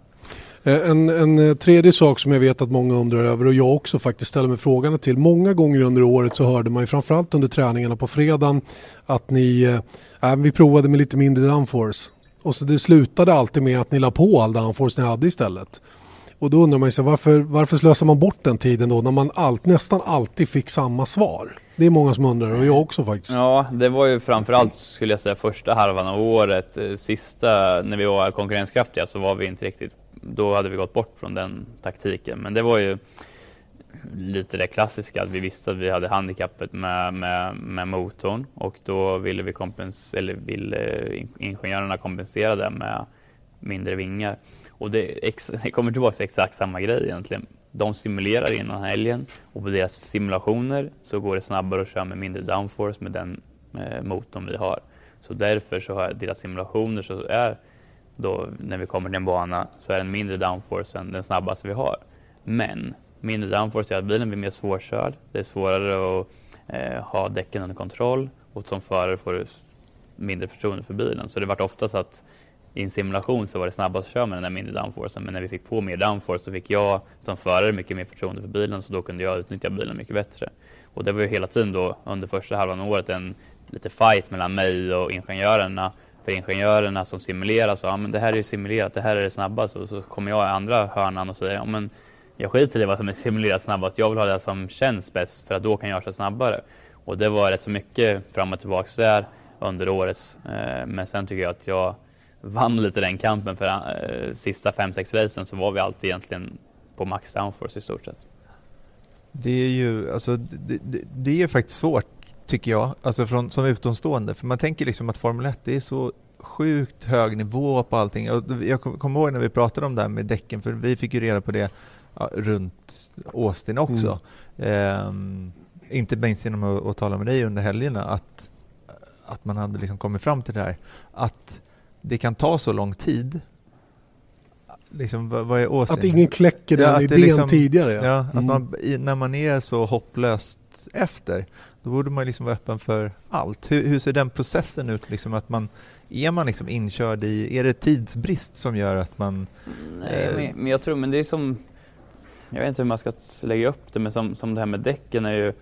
Eh, en, en eh, tredje sak som jag vet att många undrar över och jag också faktiskt ställer mig frågan till. Många gånger under året så hörde man ju framförallt under träningarna på fredagen att ni, eh, äh, vi provade med lite mindre downforce. Och så det slutade alltid med att ni la på all downforce ni hade istället. Och då undrar man ju varför, varför slösar man bort den tiden då när man allt, nästan alltid fick samma svar? Det är många som undrar och jag också faktiskt. Ja, det var ju framförallt skulle jag säga första halvan av året. Eh, sista, när vi var konkurrenskraftiga så var vi inte riktigt, då hade vi gått bort från den taktiken. Men det var ju lite det klassiska att vi visste att vi hade handikappet med, med, med motorn och då ville vi kompens eller ville ingenjörerna kompensera det med mindre vingar. Och det, ex, *laughs* det kommer tillbaka till exakt samma grej egentligen. De simulerar innan helgen och på deras simulationer så går det snabbare att köra med mindre downforce med den eh, motorn vi har. Så därför så har deras simulationer så är då när vi kommer till en bana så är den mindre downforce än den snabbaste vi har. Men mindre downforce gör att bilen blir mer svårkörd. Det är svårare att eh, ha däcken under kontroll och som förare får du mindre förtroende för bilen. Så det vart oftast att i en simulation så var det snabbast att köra med den där mindre downforcen men när vi fick på mer downforce så fick jag som förare mycket mer förtroende för bilen så då kunde jag utnyttja bilen mycket bättre. Och det var ju hela tiden då under första halvan av året en lite fight mellan mig och ingenjörerna. För ingenjörerna som simulerar så, ja men det här är ju simulerat, det här är det snabbaste och så kommer jag i andra hörnan och säger, ja men jag skiter i vad som är simulerat snabbast, jag vill ha det som känns bäst för att då kan jag köra snabbare. Och det var rätt så mycket fram och tillbaks där under årets. Eh, men sen tycker jag att jag vann lite den kampen för eh, sista fem sex racen så var vi alltid egentligen på max downforce i stort sett. Det är ju, alltså, det, det, det är faktiskt svårt tycker jag, alltså från, som utomstående. För man tänker liksom att Formel 1 det är så sjukt hög nivå på allting. Och jag kommer kom ihåg när vi pratade om det här med däcken, för vi fick ju reda på det ja, runt Austin också. Ehm, inte minst genom att, att tala med dig under helgerna, att, att man hade liksom kommit fram till det här. Att det kan ta så lång tid. Liksom, vad, vad är? Att ingen kläcker den Ja, idén liksom- tidigare. Ja, att Mm. man, när man är så hopplöst efter, då borde man liksom vara öppen för allt. Hur, hur ser den processen ut? Liksom att man, är man liksom inkörd i, är det tidsbrist som gör att man... Nej, Eh. men, men jag tror, men det är som, jag vet inte hur man ska lägga upp det, men som, som det här med däcken är ju,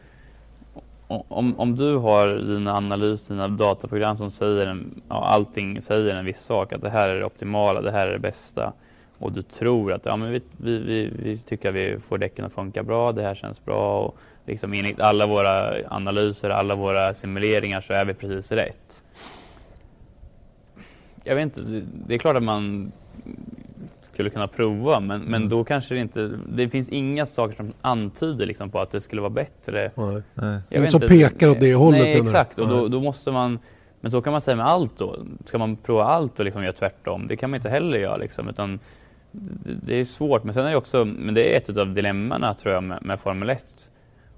om, om du har dina analyser, dina dataprogram som säger, en, ja, allting säger en viss sak, att det här är det optimala, det här är det bästa, och du tror att ja, men vi, vi, vi, vi tycker att vi får däcken att funka bra, det här känns bra, och liksom enligt alla våra analyser, alla våra simuleringar så är vi precis rätt. Jag vet inte, det, det är klart att man skulle kunna prova men, men Mm. då kanske det inte, det finns inga saker som antyder liksom på att det skulle vara bättre. Nej. Nej. Jag som inte, pekar åt det hållet, Nej exakt och då, då måste man, men så kan man säga med allt då. Ska man prova allt och liksom göra tvärtom? Det kan man inte heller göra liksom utan det, det är svårt men sen är det också, men det är ett av dilemmana tror jag med, med Formel 1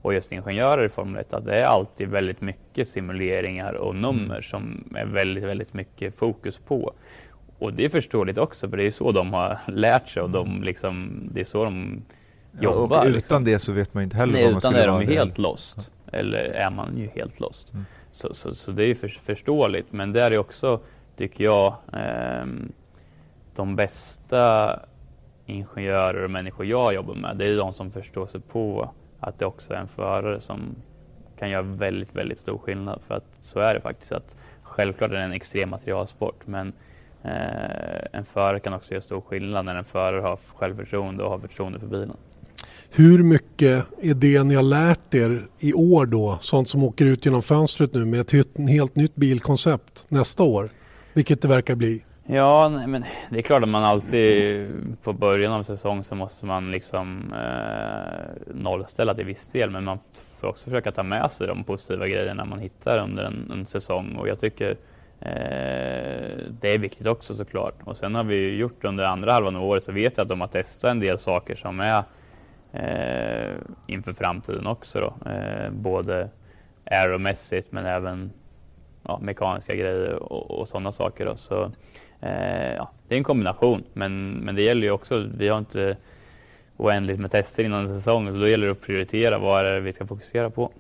och just ingenjörer i Formel 1 att det är alltid väldigt mycket simuleringar och nummer som är väldigt, väldigt mycket fokus på. Och det är förståeligt också för det är så de har lärt sig och de liksom, det är så de Ja, jobbar. och utan liksom. det så vet man inte heller Nej, vad man utan skulle är de helt lost. Eller är man ju helt lost. Mm. Så, så, så det är ju för, förståeligt. Men där är också, tycker jag, ehm, de bästa ingenjörer och människor jag jobbar med, det är de som förstår sig på att det också är en förare som kan göra väldigt, väldigt stor skillnad. För att så är det faktiskt. att Självklart är det en extrem materialsport, men eh, en förare kan också göra stor skillnad när en förare har självförtroende och har förtroende för bilen. Hur mycket är det ni har lärt er i år då, sånt som åker ut genom fönstret nu med ett helt nytt bilkoncept nästa år? Vilket det verkar bli. Ja, nej, men det är klart att man alltid på början av säsong så måste man liksom eh, nollställa till viss del, men man får också försöka ta med sig de positiva grejerna man hittar under en, en säsong och jag tycker eh, Eh, det är viktigt också såklart. Och sen har vi ju gjort under andra halvan av året så vet jag att de har testat en del saker som är eh, inför framtiden också då. Eh, både aeromässigt men även ja, mekaniska grejer och, och sådana saker. Då. Så, eh, ja, det är en kombination, men, men det gäller ju också, vi har inte oändligt med tester innan en säsong, så då gäller det att prioritera vad är det vi ska fokusera på.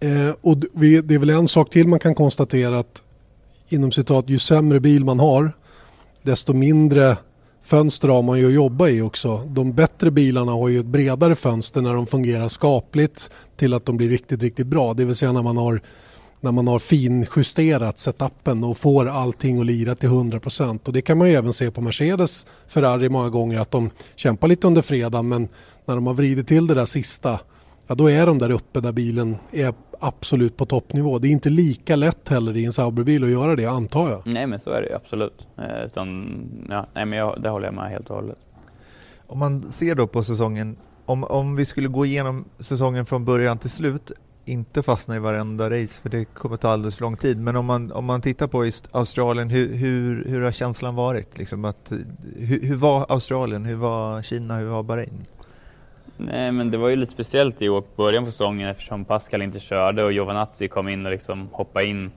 Eh, och det är väl en sak till man kan konstatera att inom citat ju sämre bil man har desto mindre fönster har man ju att jobba i också. De bättre bilarna har ju ett bredare fönster när de fungerar skapligt till att de blir riktigt, riktigt bra. Det vill säga när man har när man har finjusterat setupen och får allting att lira till 100%. Och det kan man ju även se på Mercedes Ferrari många gånger att de kämpar lite under fredagen men när de har vridit till det där sista ja, då är de där uppe där bilen är absolut på toppnivå. Det är inte lika lätt heller i en Sauberbil att göra det antar jag. Nej, men så är det ju absolut. Eh, utan, ja, nej, men jag, det håller jag med helt och hållet. Om man ser då på säsongen, om, om vi skulle gå igenom säsongen från början till slut, inte fastna i varenda race för det kommer ta alldeles för lång tid, men om man, om man tittar på just Australien, hur, hur, hur har känslan varit? Liksom att, hur, hur var Australien, hur var Kina, hur var Bahrain? Nej, men det var ju lite speciellt i år på början på säsongen eftersom Pascal inte körde och Giovanazzi kom in och liksom hoppade in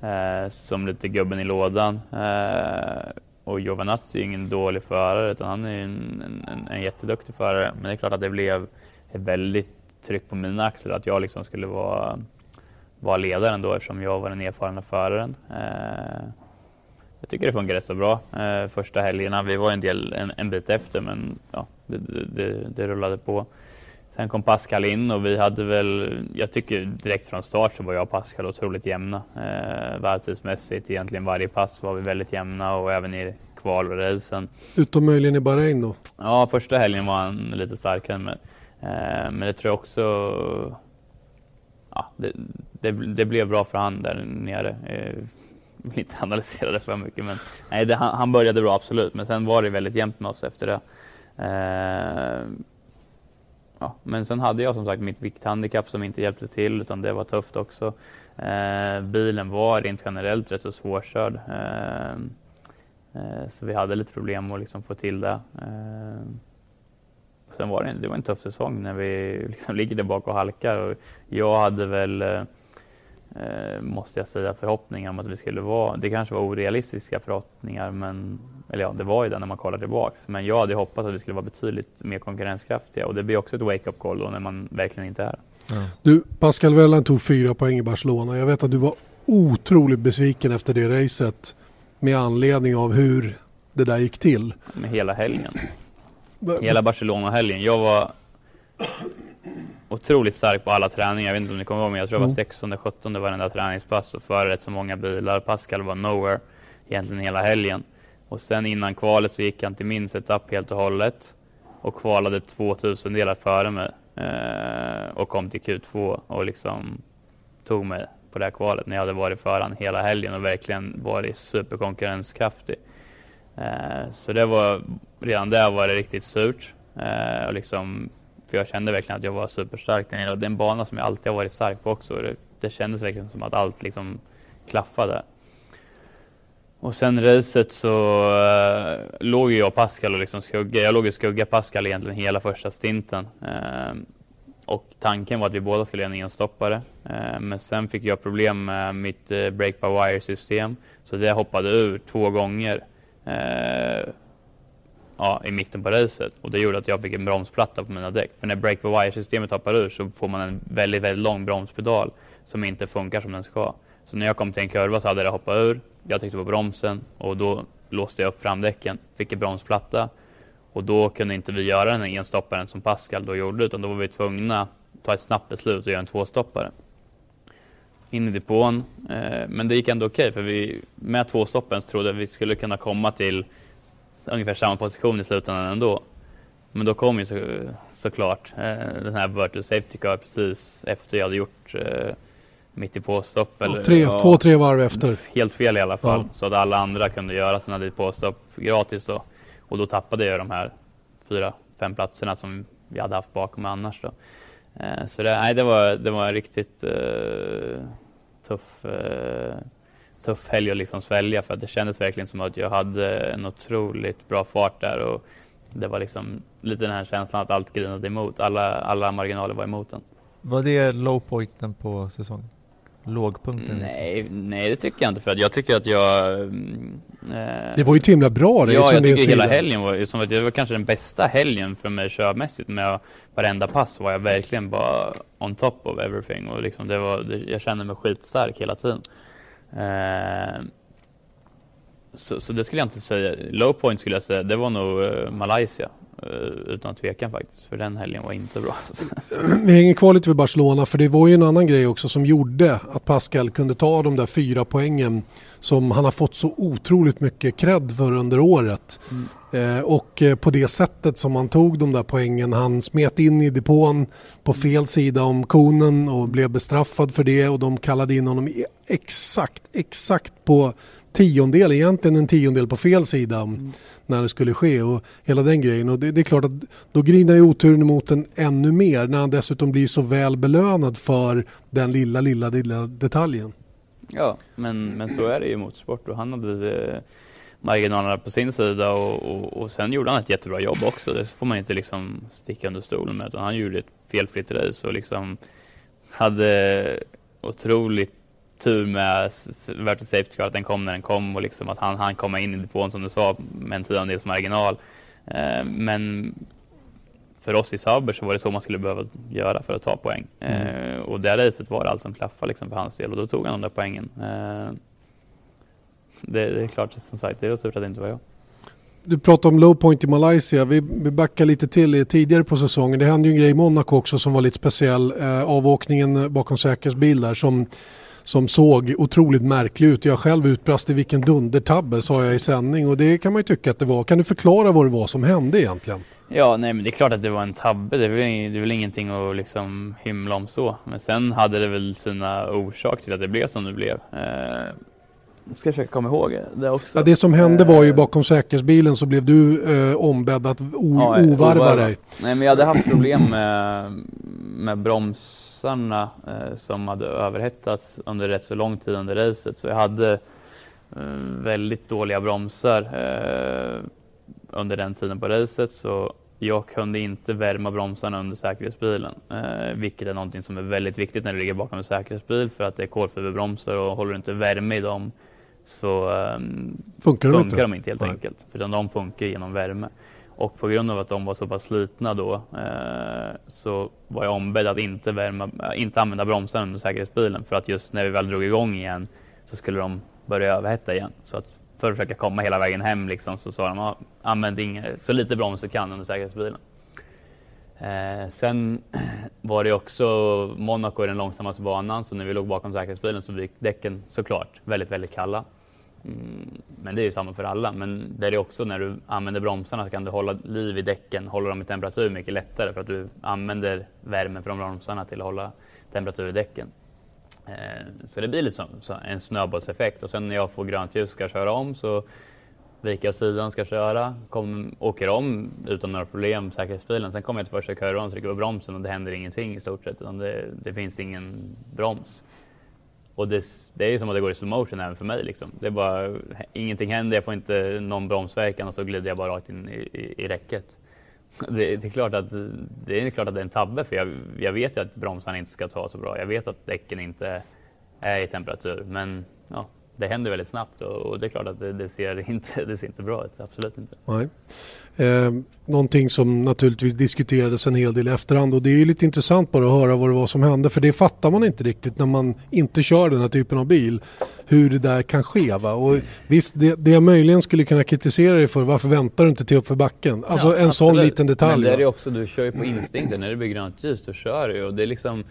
eh, som lite gubben i lådan. Eh, och Giovanazzi är ju ingen dålig förare utan han är ju en, en, en jätteduktig förare. Men det är klart att det blev ett väldigt tryck på mina axlar att jag liksom skulle vara, vara ledaren då eftersom jag var den erfarna föraren. Eh, jag tycker det fungerade så bra eh, första helgerna. Vi var en, del, en, en bit efter men ja, det, det, det, rullade på. Sen kom Pascal in och vi hade väl, jag tycker direkt från start så var jag och Pascal otroligt jämna. Eh, Världsmässigt, egentligen varje pass var vi väldigt jämna och även i kval och racen. Utom möjligen i Bahrain då. Ja, första helgen var han lite starkare men, eh, men det tror jag också ja, det, det, det blev bra för han där nere. Eh, *laughs* vill inte analysera det för mycket men nej, det, han, han började bra absolut men sen var det väldigt jämnt med oss efter det. Eh, ja, men sen hade jag som sagt mitt vikthandikapp som inte hjälpte till utan det var tufft också. Eh, bilen var rent generellt rätt så svårkörd. Eh, eh, så vi hade lite problem att liksom få till det. Eh, sen var det, det var en tuff säsong när vi *laughs* liksom ligger där bak och halkar. Och jag hade väl eh, eh, måste jag säga, förhoppningar om att vi skulle vara. Det kanske var orealistiska förhoppningar, men eller ja, det var ju det när man kollar tillbaks. Men jag hade hoppats att vi skulle vara betydligt mer konkurrenskraftiga och det blir också ett wake-up call då när man verkligen inte är ja. Du, Pascal Wellan tog fyra poäng i Barcelona. Jag vet att du var otroligt besviken efter det racet med anledning av hur det där gick till. Med hela helgen. Hela Barcelona-helgen. Jag var otroligt stark på alla träningar. Jag vet inte om ni kommer ihåg, men jag tror jag var 16, 17 varenda träningspass och före rätt så många bilar. Pascal var nowhere egentligen hela helgen. Och sen innan kvalet så gick han till min setup helt och hållet och kvalade 2000 delar före mig eh, och kom till Q2 och liksom tog mig på det här kvalet när jag hade varit före han hela helgen och verkligen varit superkonkurrenskraftig. Eh, så det var, redan där var det riktigt surt. Eh, och liksom, för jag kände verkligen att jag var superstark där nere och det är en bana som jag alltid har varit stark på också. Det, det kändes verkligen som att allt liksom klaffade. Och sen racet så äh, låg jag och Pascal och liksom skugga. Jag låg och skugga Pascal egentligen hela första stinten. Uh, och tanken var att vi båda skulle göra en enstoppare. Uh, men sen fick jag problem med mitt break by wire system. Så det hoppade ur två gånger ja, i mitten på racet. Och det gjorde att jag fick en bromsplatta på mina däck. För när break by wire systemet hoppar ur så får man en väldigt, väldigt lång bromspedal som inte funkar som den ska. Så när jag kom till en kurva så hade det hoppat ur. Jag tryckte på bromsen och då låste jag upp framdäcken, fick en bromsplatta och då kunde inte vi göra den enstopparen som Pascal då gjorde utan då var vi tvungna att ta ett snabbt beslut och göra en tvåstoppare. In i depån, eh, men det gick ändå okej okay, för vi med tvåstoppen så trodde jag vi skulle kunna komma till ungefär samma position i slutändan ändå. Men då kom ju så, såklart eh, den här virtual safety car precis efter jag hade gjort eh, mitt i påstopp. Eller, tre, ja, två, tre varv efter. Helt fel i alla fall. Ja. Så att alla andra kunde göra sina depåstopp gratis då. Och då tappade jag de här fyra, fem platserna som vi hade haft bakom annars då. Eh, så det, nej, det, var, det var en riktigt uh, tuff, uh, tuff helg att liksom svälja för att det kändes verkligen som att jag hade en otroligt bra fart där och det var liksom lite den här känslan att allt grinade emot. Alla, alla marginaler var emot den. Var det low pointen på säsongen? lågpunkten? Nej, nej, det tycker jag inte. För att jag tycker att jag... Mm, eh, det var ju till himla bra det Ja, jag tycker hela helgen var, som att det var kanske den bästa helgen för mig körmässigt. Med varenda pass var jag verkligen bara on top of everything. Och liksom det var, det, jag kände mig skitstark hela tiden. Eh, så, så, det skulle jag inte säga. Low point skulle jag säga, det var nog uh, Malaysia. Uh, utan tvekan faktiskt, för den helgen var inte bra. *laughs* Vi hänger kvar lite vid Barcelona, för det var ju en annan grej också som gjorde att Pascal kunde ta de där fyra poängen som han har fått så otroligt mycket cred för under året. Mm. Eh, och eh, på det sättet som han tog de där poängen, han smet in i depån på fel sida om konen och blev bestraffad för det och de kallade in honom exakt, exakt på tiondel, egentligen en tiondel på fel sida mm. när det skulle ske och hela den grejen. Och det, det är klart att då grinar ju oturen emot en ännu mer när han dessutom blir så väl belönad för den lilla, lilla, lilla detaljen. Ja, men, men så är det ju i motorsport och han hade eh, marginalerna på sin sida och, och, och, sen gjorde han ett jättebra jobb också. Det får man inte liksom sticka under stolen med utan han gjorde ett felfritt race och liksom hade otroligt tur med Virtual Safety Car att den kom när den kom och liksom att han, han komma in i depån som du sa med en tiondels marginal. Eh, men för oss i Sauber så var det så man skulle behöva göra för att ta poäng. Mm. Eh, och det racet var allt som klaffade liksom för hans del och då tog han de där poängen. Eh, det, det, är klart, som sagt, det var surt att det inte var jag. Du pratade om low point i Malaysia. Vi, backar lite till tidigare på säsongen. Det hände ju en grej i Monaco också som var lite speciell. Eh, avåkningen bakom säkerhetsbil där som som såg otroligt märklig ut. Jag själv utbrast i vilken dundertabbe sa jag i sändning och det kan man ju tycka att det var. Kan du förklara vad det var som hände egentligen? Ja, nej men det är klart att det var en tabbe. Det är väl, det är väl ingenting att liksom hymla om så. Men sen hade det väl sina orsaker till att det blev som det blev. Eh, ska försöka komma ihåg det också. Ja, det som hände var ju eh, bakom säkerhetsbilen så blev du eh, ombedd att ja, ovarva dig. Nej men jag hade haft problem med, med broms bromsarna eh, som hade överhettats under rätt så lång tid under racet. Så jag hade eh, väldigt dåliga bromsar eh, under den tiden på racet. Så jag kunde inte värma bromsarna under säkerhetsbilen, eh, vilket är någonting som är väldigt viktigt när du ligger bakom en säkerhetsbil för att det är kolfiberbromsar och håller du inte värme i dem så um, funkar, de, funkar inte. de inte helt Nej. enkelt. Utan de funkar genom värme. Och på grund av att de var så pass slitna då eh, så var jag ombedd att inte, värma, inte använda bromsarna under säkerhetsbilen för att just när vi väl drog igång igen så skulle de börja överhetta igen. Så att för att försöka komma hela vägen hem liksom, så sa de använd inga, så lite broms du kan under säkerhetsbilen. Eh, sen *clears throat* var det också Monaco i den långsammaste banan så när vi låg bakom säkerhetsbilen så gick däcken såklart väldigt, väldigt kalla. Mm, men det är ju samma för alla. Men det är också när du använder bromsarna så kan du hålla liv i däcken, hålla dem i temperatur mycket lättare för att du använder värmen från bromsarna till att hålla temperatur i däcken. Eh, så det blir lite som en snöbollseffekt och sen när jag får grönt ljus och ska köra om så viker jag sidan, ska köra, kom, åker om utan några problem, säkerhetsbilen. Sen kommer jag till första kurvan, trycker på bromsen och det händer ingenting i stort sett. Utan det, det finns ingen broms. Och det, det är ju som att det går i slow motion även för mig. Liksom. Det är bara, ingenting händer, jag får inte någon bromsverkan och så glider jag bara rakt in i, i, i räcket. *laughs* Det, det, är klart att, det är klart att det är en tabbe för jag, jag vet ju att bromsarna inte ska ta så bra. Jag vet att däcken inte är i temperatur men ja, det händer väldigt snabbt och, och det är klart att det, det, ser inte, *laughs* det ser inte bra ut. Absolut inte. Nej. Eh, någonting som naturligtvis diskuterades en hel del i efterhand och det är ju lite intressant bara att höra vad det var som hände för det fattar man inte riktigt när man inte kör den här typen av bil hur det där kan ske. Va? Och visst, det, det jag möjligen skulle kunna kritisera dig för, varför väntar du inte till upp för backen? Alltså ja, en absolut. sån liten detalj. Men det är också, du kör ju på instinkt när det blir grönt ljus, då kör du och det är liksom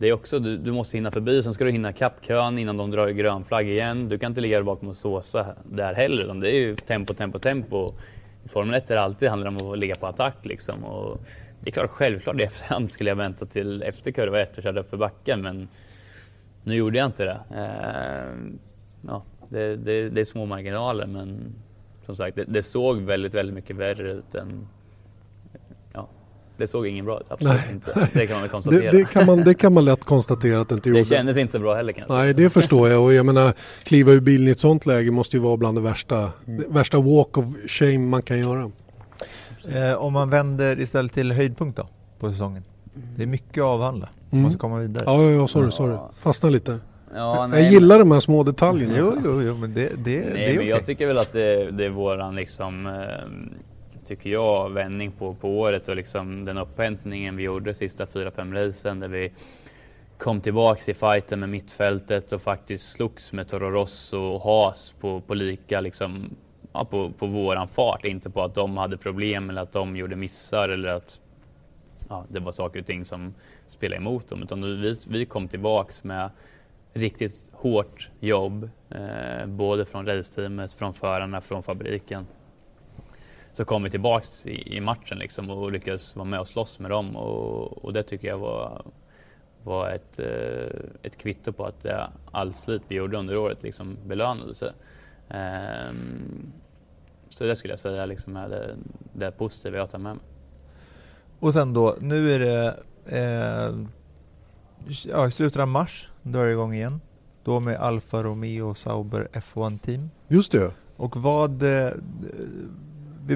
det är också, du, du, måste hinna förbi, sen ska du hinna kappkön innan de drar grön flagg igen. Du kan inte ligga bakom och såsa där heller, utan det är ju tempo, tempo, tempo. I Formel 1 är det alltid handlar om att ligga på attack liksom. Och det är klart, självklart i efterhand skulle jag vänta till efter kurva 1 och köra för backen, men nu gjorde jag inte det. Eh, ja, det, det, det, är små marginaler, men som sagt, det, det såg väldigt, väldigt mycket värre ut än det såg ingen bra ut, absolut Nej. inte. Det kan man väl *laughs* konstatera. Det, det, kan man, det kan man lätt konstatera att det inte gjorde. Det kändes inte så bra heller kanske. Nej, det förstår jag och jag menar kliva ur bilen i ett sånt läge måste ju vara bland det värsta, mm. värsta walk of shame man kan göra. Eh, om man vänder istället till höjdpunkt då på säsongen. Det är mycket att avhandla. Mm. Man ska komma vidare. Ja, ja, ja sorry, sorry. Fastna lite. Ja, nej, jag gillar de här små detaljerna. Jo, jo, jo men det, det, nej, det är men okay. Jag tycker väl att det, det är våran liksom eh, tycker jag, vändning på, på året och liksom den upphämtningen vi gjorde sista fyra, fem racen där vi kom tillbaks i fighten med mittfältet och faktiskt slogs med Toro Rosso och Haas på, på lika liksom, ja, på, på våran fart. Inte på att de hade problem eller att de gjorde missar eller att ja, det var saker och ting som spelade emot dem. Utan vi, vi kom tillbaks med riktigt hårt jobb, eh, både från raceteamet, från förarna, från fabriken så kom vi tillbaks i, i, matchen liksom och lyckades vara med och slåss med dem och, och det tycker jag var, var ett, eh, ett kvitto på att det, all slit vi gjorde under året liksom belönade sig. Um, så det skulle jag säga liksom är det, det positiva jag tar med mig. Och sen då, nu är det eh, ja, i slutet av mars drar det igång igen. Då med Alfa Romeo Sauber F1 Team. Just det. Och vad eh,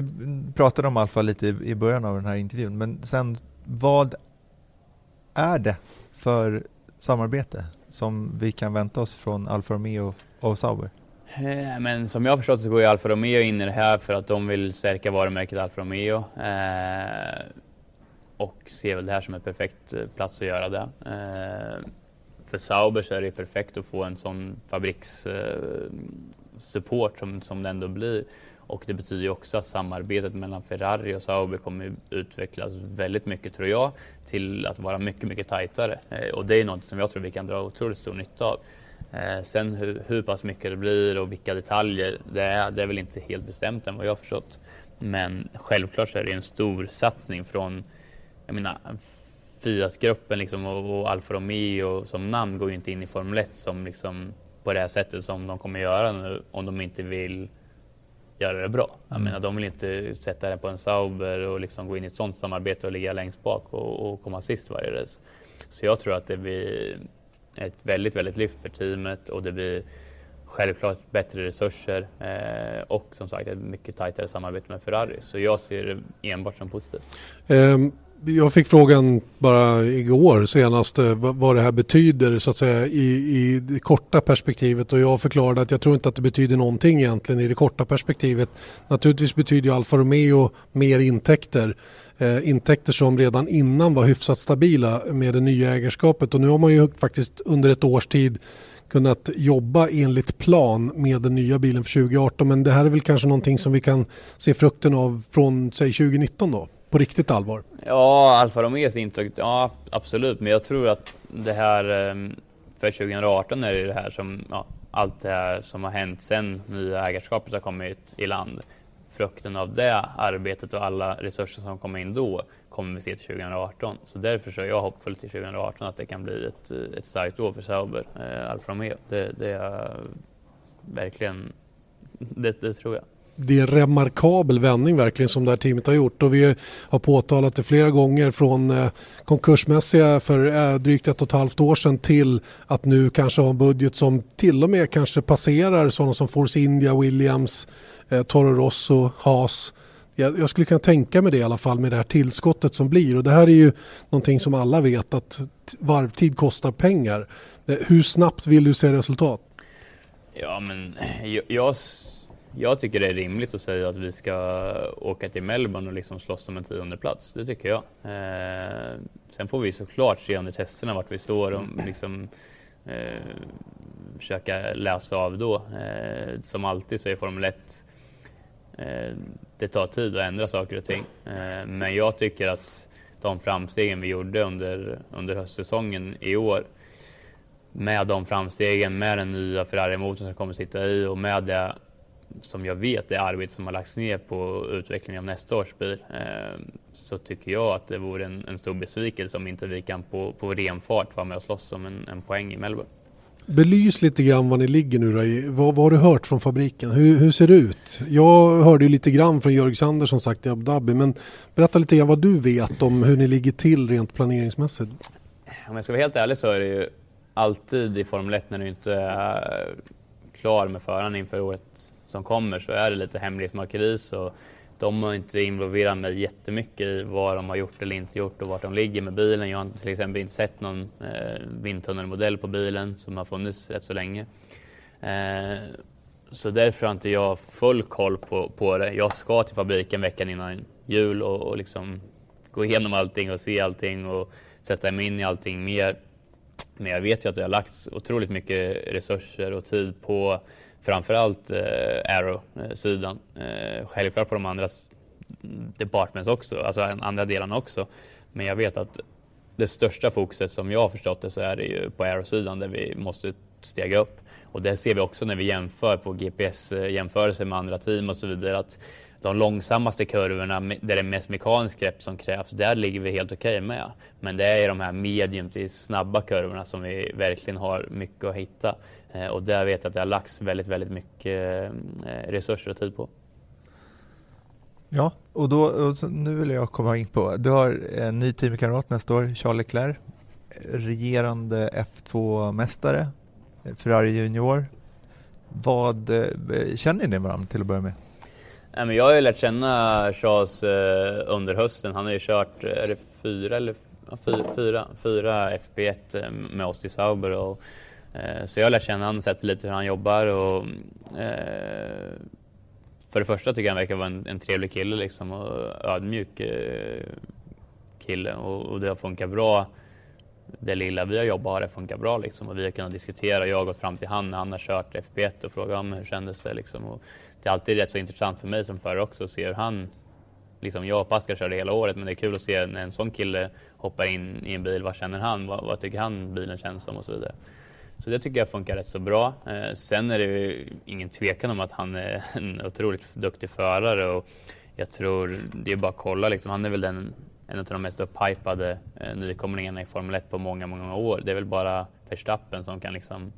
vi pratade om Alfa lite i början av den här intervjun, men sen vad är det för samarbete som vi kan vänta oss från Alfa Romeo och Sauber? Eh, men som jag har förstått så går ju Alfa Romeo in i det här för att de vill stärka varumärket Alfa Romeo. Eh, och ser väl det här som en perfekt eh, plats att göra det. Eh, för Sauber så är det perfekt att få en sån fabrikssupport eh, som, som det ändå blir. Och det betyder ju också att samarbetet mellan Ferrari och Sauber kommer utvecklas väldigt mycket tror jag till att vara mycket, mycket tajtare. Eh, och det är något som jag tror vi kan dra otroligt stor nytta av. Eh, sen hur, hur pass mycket det blir och vilka detaljer, det är, det är väl inte helt bestämt än vad jag har förstått. Men självklart så är det en stor satsning från, jag menar, Fiat-gruppen liksom och, och Alfa Romeo som namn går ju inte in i Formel 1 som liksom på det här sättet som de kommer göra nu om de inte vill göra det bra. Jag mm. menar, de vill inte sätta det på en Sauber och liksom gå in i ett sånt samarbete och ligga längst bak och, och komma sist varje race. Så jag tror att det blir ett väldigt, väldigt lyft för teamet och det blir självklart bättre resurser eh, och som sagt ett mycket tajtare samarbete med Ferrari. Så jag ser det enbart som positivt. Um jag fick frågan bara igår senast eh, vad det här betyder så att säga i, i det korta perspektivet och jag förklarade att jag tror inte att det betyder någonting egentligen i det korta perspektivet. Naturligtvis betyder ju Alfa Romeo mer intäkter. Eh, intäkter som redan innan var hyfsat stabila med det nya ägarskapet och nu har man ju faktiskt under ett års tid kunnat jobba enligt plan med den nya bilen för 2018 men det här är väl kanske någonting som vi kan se frukten av från säg 2019 då? På riktigt allvar? Ja, Alfa Romeos intryck, ja absolut, men jag tror att det här ehm, för 2018 är det det här som, ja, allt det här som har hänt sen nya ägarskapet har kommit i land. Frukten av det arbetet och alla resurser som kommer in då kommer vi se till 2018. Så därför så är jag hoppfull till 2018 att det kan bli ett, ett starkt år för Sauber, eh, Alfa Romeo. Det, det är verkligen, *laughs* det, det tror jag det är en remarkabel vändning verkligen som det här teamet har gjort och vi har påtalat det flera gånger från eh, konkursmässiga för eh, drygt ett och ett halvt år sedan till att nu kanske ha en budget som till och med kanske passerar sådana som Force India, Williams, eh, Toro Rosso, Haas. Jag, jag, skulle kunna tänka mig det i alla fall med det här tillskottet som blir och det här är ju någonting som alla vet att varvtid kostar pengar. Hur snabbt vill du se resultat? Ja men jag, jag jag tycker det är rimligt att säga att vi ska åka till Melbourne och liksom slåss om en tionde plats. Det tycker jag. Eh, sen får vi såklart se under testerna vart vi står och *clears throat* liksom eh, försöka läsa av då. Eh, som alltid så är Formel 1 eh, det tar tid att ändra saker och ting. Eh, men jag tycker att de framstegen vi gjorde under, under höstsäsongen i år med de framstegen, med den nya Ferrari-motorn som kommer sitta i och med det som jag vet är arbete som har lagts ner på utvecklingen av nästa års bil eh, så tycker jag att det vore en, en stor besvikelse om inte vi kan på, på ren fart vara med och slåss om en, en poäng i Melbourne. Belys lite grann var ni ligger nu då. Vad, vad har du hört från fabriken? Hur, hur, ser det ut? Jag hörde ju lite grann från Jörg Sander som sagt i Abu Dhabi men berätta lite grann vad du vet om hur ni ligger till rent planeringsmässigt. Om jag ska vara helt ärlig så är det ju alltid i Formel 1 när du inte är klar med föraren inför året som kommer så är det lite hemlighetsmakeri så de har inte involverat mig jättemycket i vad de har gjort eller inte gjort och vart de ligger med bilen. Jag har till exempel inte sett någon eh, vindtunnelmodell på bilen som har funnits rätt så länge. Eh, så därför har inte jag full koll på, på det. Jag ska till fabriken veckan innan jul och, och liksom gå igenom allting och se allting och sätta mig in i allting mer. Men jag vet ju att det har lagts otroligt mycket resurser och tid på framförallt eh, Arrow-sidan. Eh, självklart på de andra departments också, alltså andra delarna också. Men jag vet att det största fokuset som jag har förstått det så är det ju på Arrow-sidan där vi måste stega upp. Och det ser vi också när vi jämför på GPS-jämförelser eh, med andra team och så vidare. Att de långsammaste kurvorna där det är mest mekaniskt grepp som krävs, där ligger vi helt okej okay med. Men det är de här medium till snabba kurvorna som vi verkligen har mycket att hitta. Eh, och där vet jag att det har lagts väldigt, väldigt mycket eh, resurser och tid på. Ja, och, då, och nu vill jag komma in på, du har en ny teamkamrat nästa år, Charles Leclerc, regerande F2-mästare, Ferrari Junior. Vad eh, känner ni varandra till att börja med? jag har ju lärt känna Charles under hösten. Han har ju kört, är det fyra eller fyra, fyra FP1 med oss i Sauber och Eh, så jag har lärt känna honom, sett lite hur han jobbar och eh, för det första tycker jag han verkar vara en, en trevlig kille liksom och ödmjuk eh, kille och, och, det har funkat bra. Det lilla vi har jobbat har det funkat bra liksom och vi har kunnat diskutera. Jag har gått fram till han när han har kört FP1 och frågat om hur kändes det liksom. Och det är alltid rätt så intressant för mig som förare också att se hur han Liksom jag och Pascal körde hela året men det är kul att se när en sån kille hoppar in i en bil. Vad känner han? Vad, vad tycker han bilen känns som och så vidare. Så det tycker jag funkar rätt så bra. Eh, sen är det ju ingen tvekan om att han är *laughs* en otroligt duktig förare och jag tror det är bara att kolla liksom. Han är väl den, en av de mest upphypade eh, nykomlingarna i Formel 1 på många, många år. Det är väl bara Verstappen som kan liksom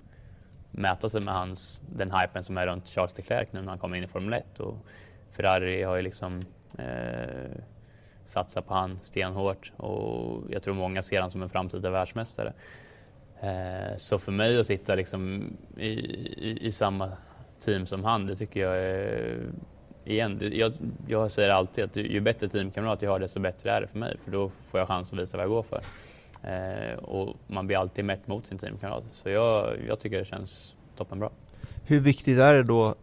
mäta sig med hans, den hypen som är runt Charles de Klerk nu när han kommer in i Formel 1. Och Ferrari har ju liksom eh, satsat på han stenhårt och jag tror många ser han som en framtida världsmästare. Eh, så för mig att sitta liksom i, i, i, samma team som han, det tycker jag är... Igen, jag, jag säger alltid att ju bättre teamkamrat jag har desto bättre är det för mig för då får jag chans att visa vad jag går för. Eh, och man blir alltid mätt mot sin teamkamrat. Så jag, jag tycker det känns toppenbra. Hur viktigt är det då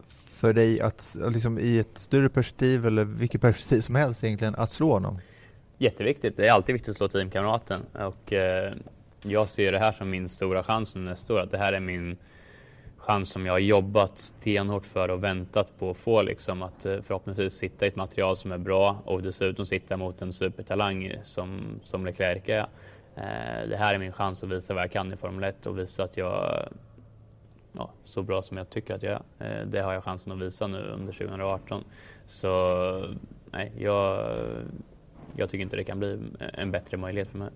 för dig att liksom, i ett större perspektiv eller vilket perspektiv som helst egentligen att slå honom? Jätteviktigt. Det är alltid viktigt att slå teamkamraten och eh, jag ser det här som min stora chans nästa år. Att det här är min chans som jag har jobbat stenhårt för och väntat på att få. Liksom, att eh, förhoppningsvis sitta i ett material som är bra och dessutom sitta mot en supertalang som, som Leclerc är. Eh, det här är min chans att visa vad jag kan i Formel 1 och visa att jag ja, så bra som jag tycker att jag är. Eh, det har jag chansen att visa nu under 2018. Så nej, jag, jag tycker inte det kan bli en bättre möjlighet för mig.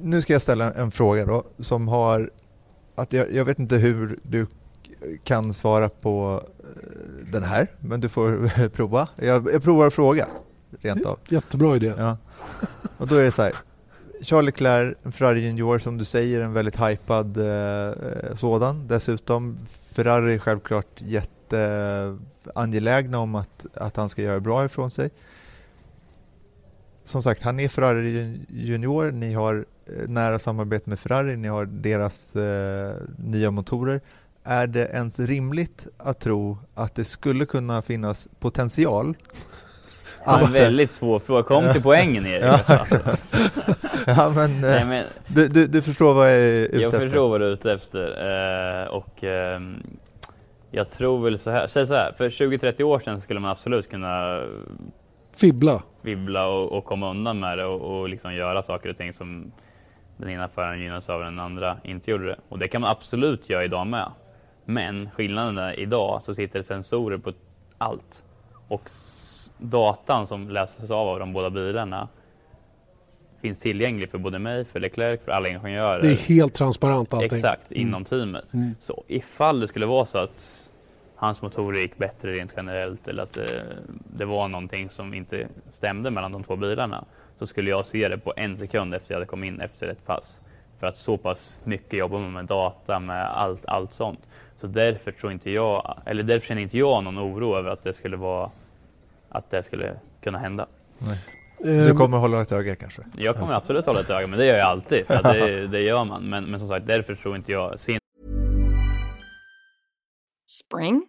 Nu ska jag ställa en fråga då som har att jag, jag vet inte hur du kan svara på eh, den här, men du får *laughs* prova. Jag, jag provar att fråga, rent av. Jättebra idé. Ja. Och då är det så här, Charles Leclerc, en Ferrari Junior som du säger, en väldigt hypad eh, sådan. Dessutom Ferrari självklart jätteangelägna om att, att han ska göra bra ifrån sig. Som sagt, han är Ferrari Junior, ni har eh, nära samarbete med Ferrari, ni har deras eh, nya motorer. Är det ens rimligt att tro att det skulle kunna finnas potential *laughs* att, en väldigt svår fråga. Kom till poängen Erik. *laughs* Ja. *laughs* ja, men, Nej, eh, men du, du, du, förstår vad jag är ute jag efter? Jag förstår vad du är ute efter. Eh, och eh, jag tror väl så här, säg så här, för 20-30 år sedan skulle man absolut kunna Fibbla. Fibbla och, och komma undan med det och, och liksom göra saker och ting som den ena föraren gynnas av den andra inte gjorde det. Och det kan man absolut göra idag med. Men skillnaden är idag så sitter det sensorer på allt. Och datan som läses av av de båda bilarna finns tillgänglig för både mig, för Leclerc, för alla ingenjörer. Det är helt transparent allting. Exakt, mm. inom teamet. Mm. Så ifall det skulle vara så att hans motorer gick bättre rent generellt eller att det, det, var någonting som inte stämde mellan de två bilarna så skulle jag se det på en sekund efter jag hade kommit in efter ett pass. För att så pass mycket jobbar man med data, med allt, allt sånt. Så därför tror inte jag, eller därför känner inte jag någon oro över att det skulle vara att det skulle kunna hända. Nej. Du ehm. kommer hålla ett öga kanske? Jag kommer absolut hålla ett öga, men det gör jag alltid. För det, det gör man. Men, men som sagt, därför tror inte jag... Spring?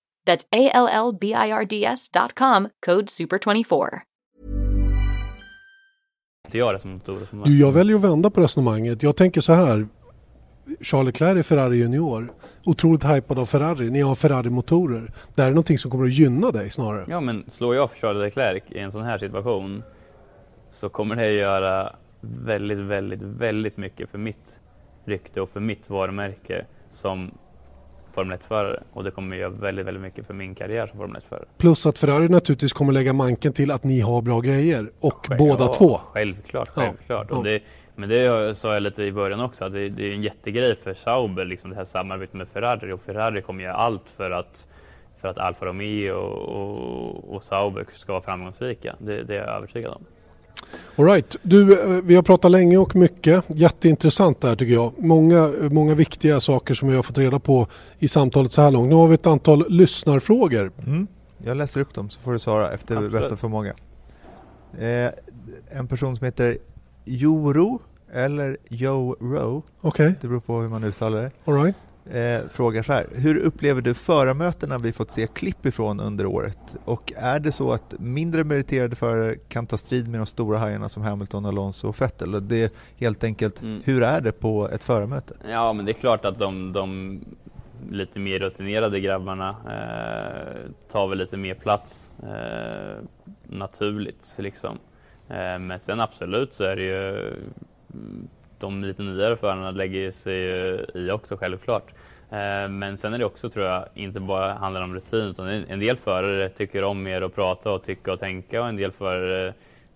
That's A L L B I R D S.com, code SUPER24. Du, jag väljer att vända på resonemanget. Jag tänker så här. Charles Leclerc är Ferrari Junior. Otroligt hypad av Ferrari. Ni har Ferrari-motorer. Det här är någonting som kommer att gynna dig snarare. Ja, men slår jag för Charles Leclerc i en sån här situation så kommer det göra väldigt, väldigt, väldigt mycket för mitt rykte och för mitt varumärke som Formel 1-förare och det kommer göra väldigt, väldigt mycket för min karriär som Formel 1-förare. Plus att Ferrari naturligtvis kommer lägga manken till att ni har bra grejer och Själv, båda ja, två. Självklart, självklart. Ja. Och det, men det sa jag lite i början också, att det, det är en jättegrej för Sauber, liksom det här samarbetet med Ferrari och Ferrari kommer göra allt för att för att Alfa Romeo och, och, och Sauber ska vara framgångsrika. Det, det är jag övertygad om. All right. Du, eh, vi har pratat länge och mycket. Jätteintressant där tycker jag. Många, många viktiga saker som vi har fått reda på i samtalet så här långt. Nu har vi ett antal lyssnarfrågor. Mm. Jag läser upp dem så får du svara efter Absolut. bästa förmåga. Eh, en person som heter Joro eller Joe Rowe. Okay. Det beror på hur man uttalar det. All right. Eh, frågar så här. Hur upplever du förarmötena vi fått se klipp ifrån under året? Och är det så att mindre meriterade förare kan ta strid med de stora hajarna som Hamilton, Alonso och Vettel? Det är helt enkelt, mm. hur är det på ett förarmöte? Ja, men det är klart att de, de lite mer rutinerade grabbarna eh, tar väl lite mer plats eh, naturligt liksom. Eh, men sen absolut så är det ju de lite nyare förarna lägger sig i också självklart. Eh, men sen är det också, tror jag, inte bara handlar om rutin, utan en del förare tycker om mer att prata och tycka och tänka och en del förare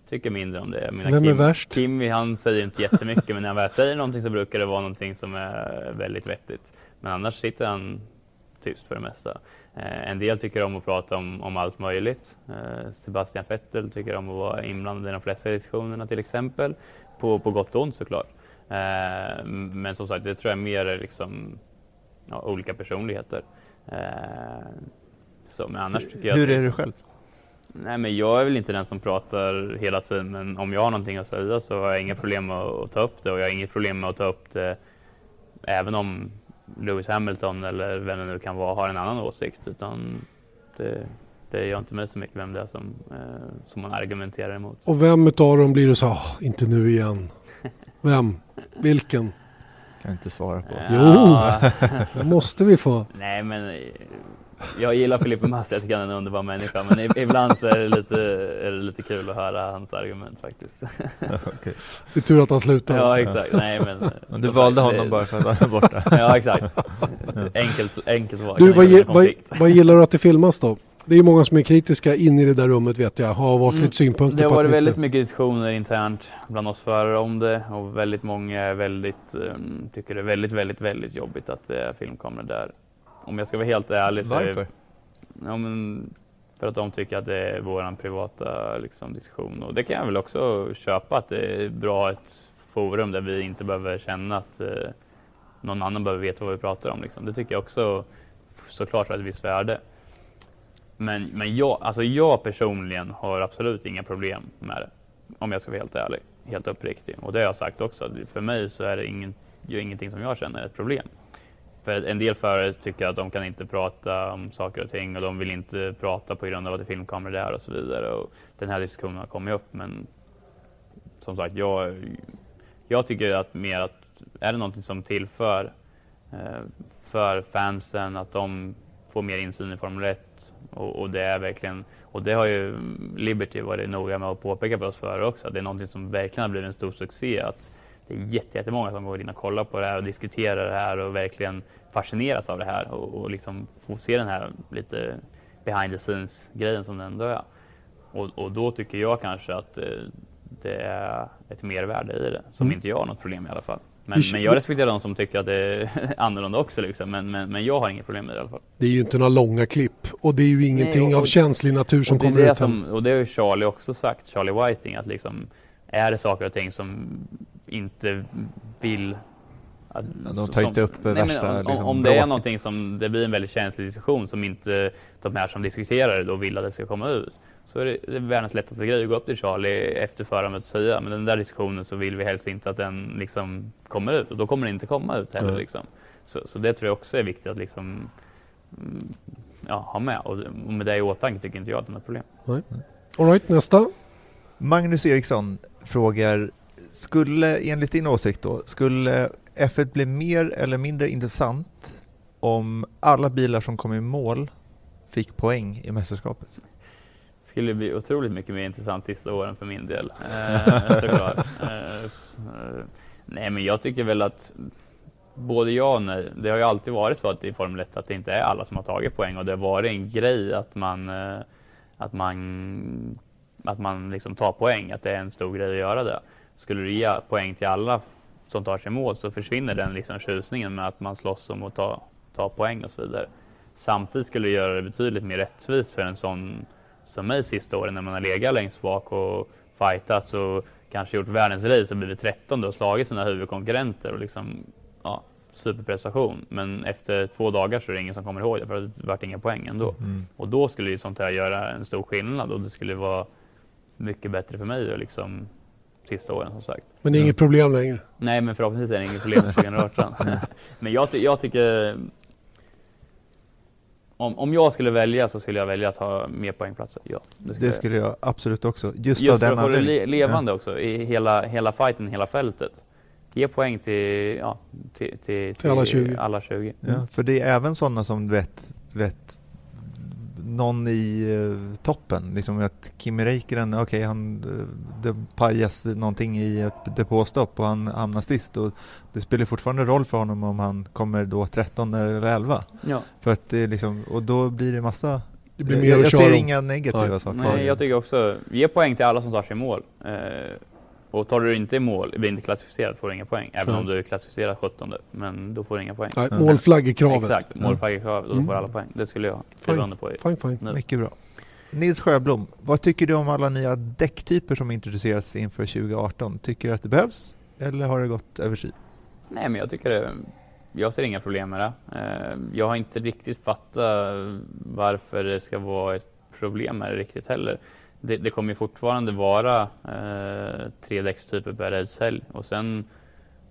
tycker mindre om det. Mina Vem är Kim, värst? Kimi, han säger inte jättemycket, men när han väl säger någonting så brukar det vara någonting som är väldigt vettigt. Men annars sitter han tyst för det mesta. Eh, en del tycker om att prata om, om allt möjligt. Eh, Sebastian Vettel tycker om att vara inblandad i de flesta diskussionerna till exempel, på, på gott och ont såklart. Eh, men som sagt, det tror jag mer är liksom, ja, olika personligheter. Eh, så, men annars tycker jag Hur är du själv? Nej, men jag är väl inte den som pratar hela tiden, men om jag har någonting att säga så har jag inga problem med att ta upp det och jag har inget problem med att ta upp det även om Lewis Hamilton eller vem det nu kan vara har en annan åsikt. Utan det, det gör inte mig så mycket vem det är som, eh, som man argumenterar emot. Och vem utav dem blir du så, oh, inte nu igen? Vem? Vilken? Kan inte svara på. Ja. Jo, det måste vi få. Nej, men eh, jag gillar Filippe Massa, jag tycker han är en underbar människa. Men ibland så är det lite, är det lite kul att höra hans argument faktiskt. *laughs* okay. Det är tur att han slutar. Ja, exakt. Nej, men, men du valde honom det... bara för att han är borta? ja, exakt. Enkelt, enkelt svar. Du, vad, vad, vad gillar du att det filmas då? Det är många som är kritiska in i det där rummet vet jag. Har varit mm. synpunkter Det har varit väldigt mycket diskussioner internt bland oss förare om det och väldigt många är väldigt, um, tycker det är väldigt, väldigt, väldigt jobbigt att det är filmkameror där. Om jag ska vara helt ärlig så Varför? Är, ja, men för att de tycker att det är vår privata liksom, diskussion och det kan jag väl också köpa att det är bra ett forum där vi inte behöver känna att uh, någon annan behöver veta vad vi pratar om. Liksom. Det tycker jag också såklart har ett visst värde. Men, men jag, alltså jag personligen har absolut inga problem med det. Om jag ska vara helt ärlig, helt uppriktig. Och det har jag sagt också. För mig så är det ingen, ju ingenting som jag känner är ett problem. För en del förare tycker att de kan inte prata om saker och ting och de vill inte prata på grund av att det är filmkameror där och så vidare. Och den här diskussionen har kommit upp men som sagt, jag, jag tycker att mer att är det någonting som tillför eh, för fansen att de får mer insyn i Formel 1 och, och, det är verkligen, och det har ju Liberty varit noga med att påpeka för oss förare också, att det är någonting som verkligen har blivit en stor succé. Att det är jättemånga som går in och kollar på det här och diskuterar det här och verkligen fascineras av det här och, och liksom får se den här lite behind the scenes grejen som det ändå är. Och, och då tycker jag kanske att det, eh, det är ett mervärde i det som mm. inte jag har något problem med i alla fall. Men, men, jag respekterar de som tycker att det är *laughs* annorlunda också. Liksom. Men, men, men, jag har inget problem med det i alla fall. Det är ju inte några långa klipp och det är ju ingenting Nej, och, av känslig natur som kommer ut. Som, och det har ju Charlie också sagt, Charlie Whiting, att liksom, är det saker och ting som inte vill att, de tar som, inte upp nej, värsta men, om, liksom, om det är någonting som det blir en väldigt känslig diskussion som inte de här som diskuterar det då vill att det ska komma ut så är det, det är världens lättaste grej att gå upp till Charlie efter förarmötet och säga men den där diskussionen så vill vi helst inte att den liksom kommer ut och då kommer den inte komma ut heller. Mm. Liksom. Så, så, det tror jag också är viktigt att liksom, mm, ja, ha med och, och med det i åtanke tycker inte jag att det är något problem. Nej. All right, nästa. Magnus Eriksson frågar, skulle enligt din åsikt då, skulle F1 bli mer eller mindre intressant om alla bilar som kom i mål fick poäng i mästerskapet? Skulle bli otroligt mycket mer intressant sista åren för min del. *laughs* Eh, såklart. Eh, nej, men jag tycker väl att både ja och nej. Det har ju alltid varit så att i Formel 1 att det inte är alla som har tagit poäng och det har varit en grej att man eh, att man att man liksom tar poäng, att det är en stor grej att göra det. Skulle du ge poäng till alla som tar sig mål så försvinner den liksom tjusningen med att man slåss om att ta, ta poäng och så vidare. Samtidigt skulle det göra det betydligt mer rättvist för en sån som mig sista åren när man har legat längst bak och fightats och kanske gjort världens race och blivit 13 och slagit sina huvudkonkurrenter och liksom, ja, superprestation. Men efter två dagar så är det ingen som kommer ihåg det för att det vart inga poäng ändå. Mm. Och då skulle ju sånt här göra en stor skillnad och det skulle vara mycket bättre för mig att liksom sista åren som sagt. Men det är inget problem längre? Nej, men förhoppningsvis är det inget problem 2018. *laughs* *laughs* men jag, jag tycker om, om jag skulle välja så skulle jag välja att ha mer poängplatser. Ja, det skulle, det skulle jag. jag. absolut också. Just, Just för att få det le levande ja. också i hela, hela fighten, hela fältet. Ge poäng till, ja, till, till, till alla 20. Alla 20. Ja, för det är även sådana som vet, vet någon i uh, toppen, liksom att Kimi Räikkönen, okej okay, han, uh, det pajas någonting i ett depåstopp och han hamnar sist och det spelar fortfarande roll för honom om han kommer då 13 eller 11. Ja. För att det liksom, och då blir det massa det blir mer jag, jag ser inga negativa Nej. saker. Nej, jag tycker också, ge poäng till alla som tar sig i mål. Uh, och tar du inte i mål, blir inte klassificerad, får du inga poäng. Även ja. om du är klassificerad 17 men då får du inga poäng. Nej, målflaggekravet. Exakt, målflaggekravet, då mm. får alla poäng. Det skulle jag skriva under på. Fine, fine. Nu. Mycket bra. Nils Sjöblom, vad tycker du om alla nya däcktyper som introduceras inför 2018? Tycker du att det behövs eller har det gått överstyr? Nej, men jag tycker det, jag ser inga problem med det. Eh, jag har inte riktigt fattat varför det ska vara ett problem med det riktigt heller det, det kommer fortfarande vara eh, tre däckstyper per racehelg och sen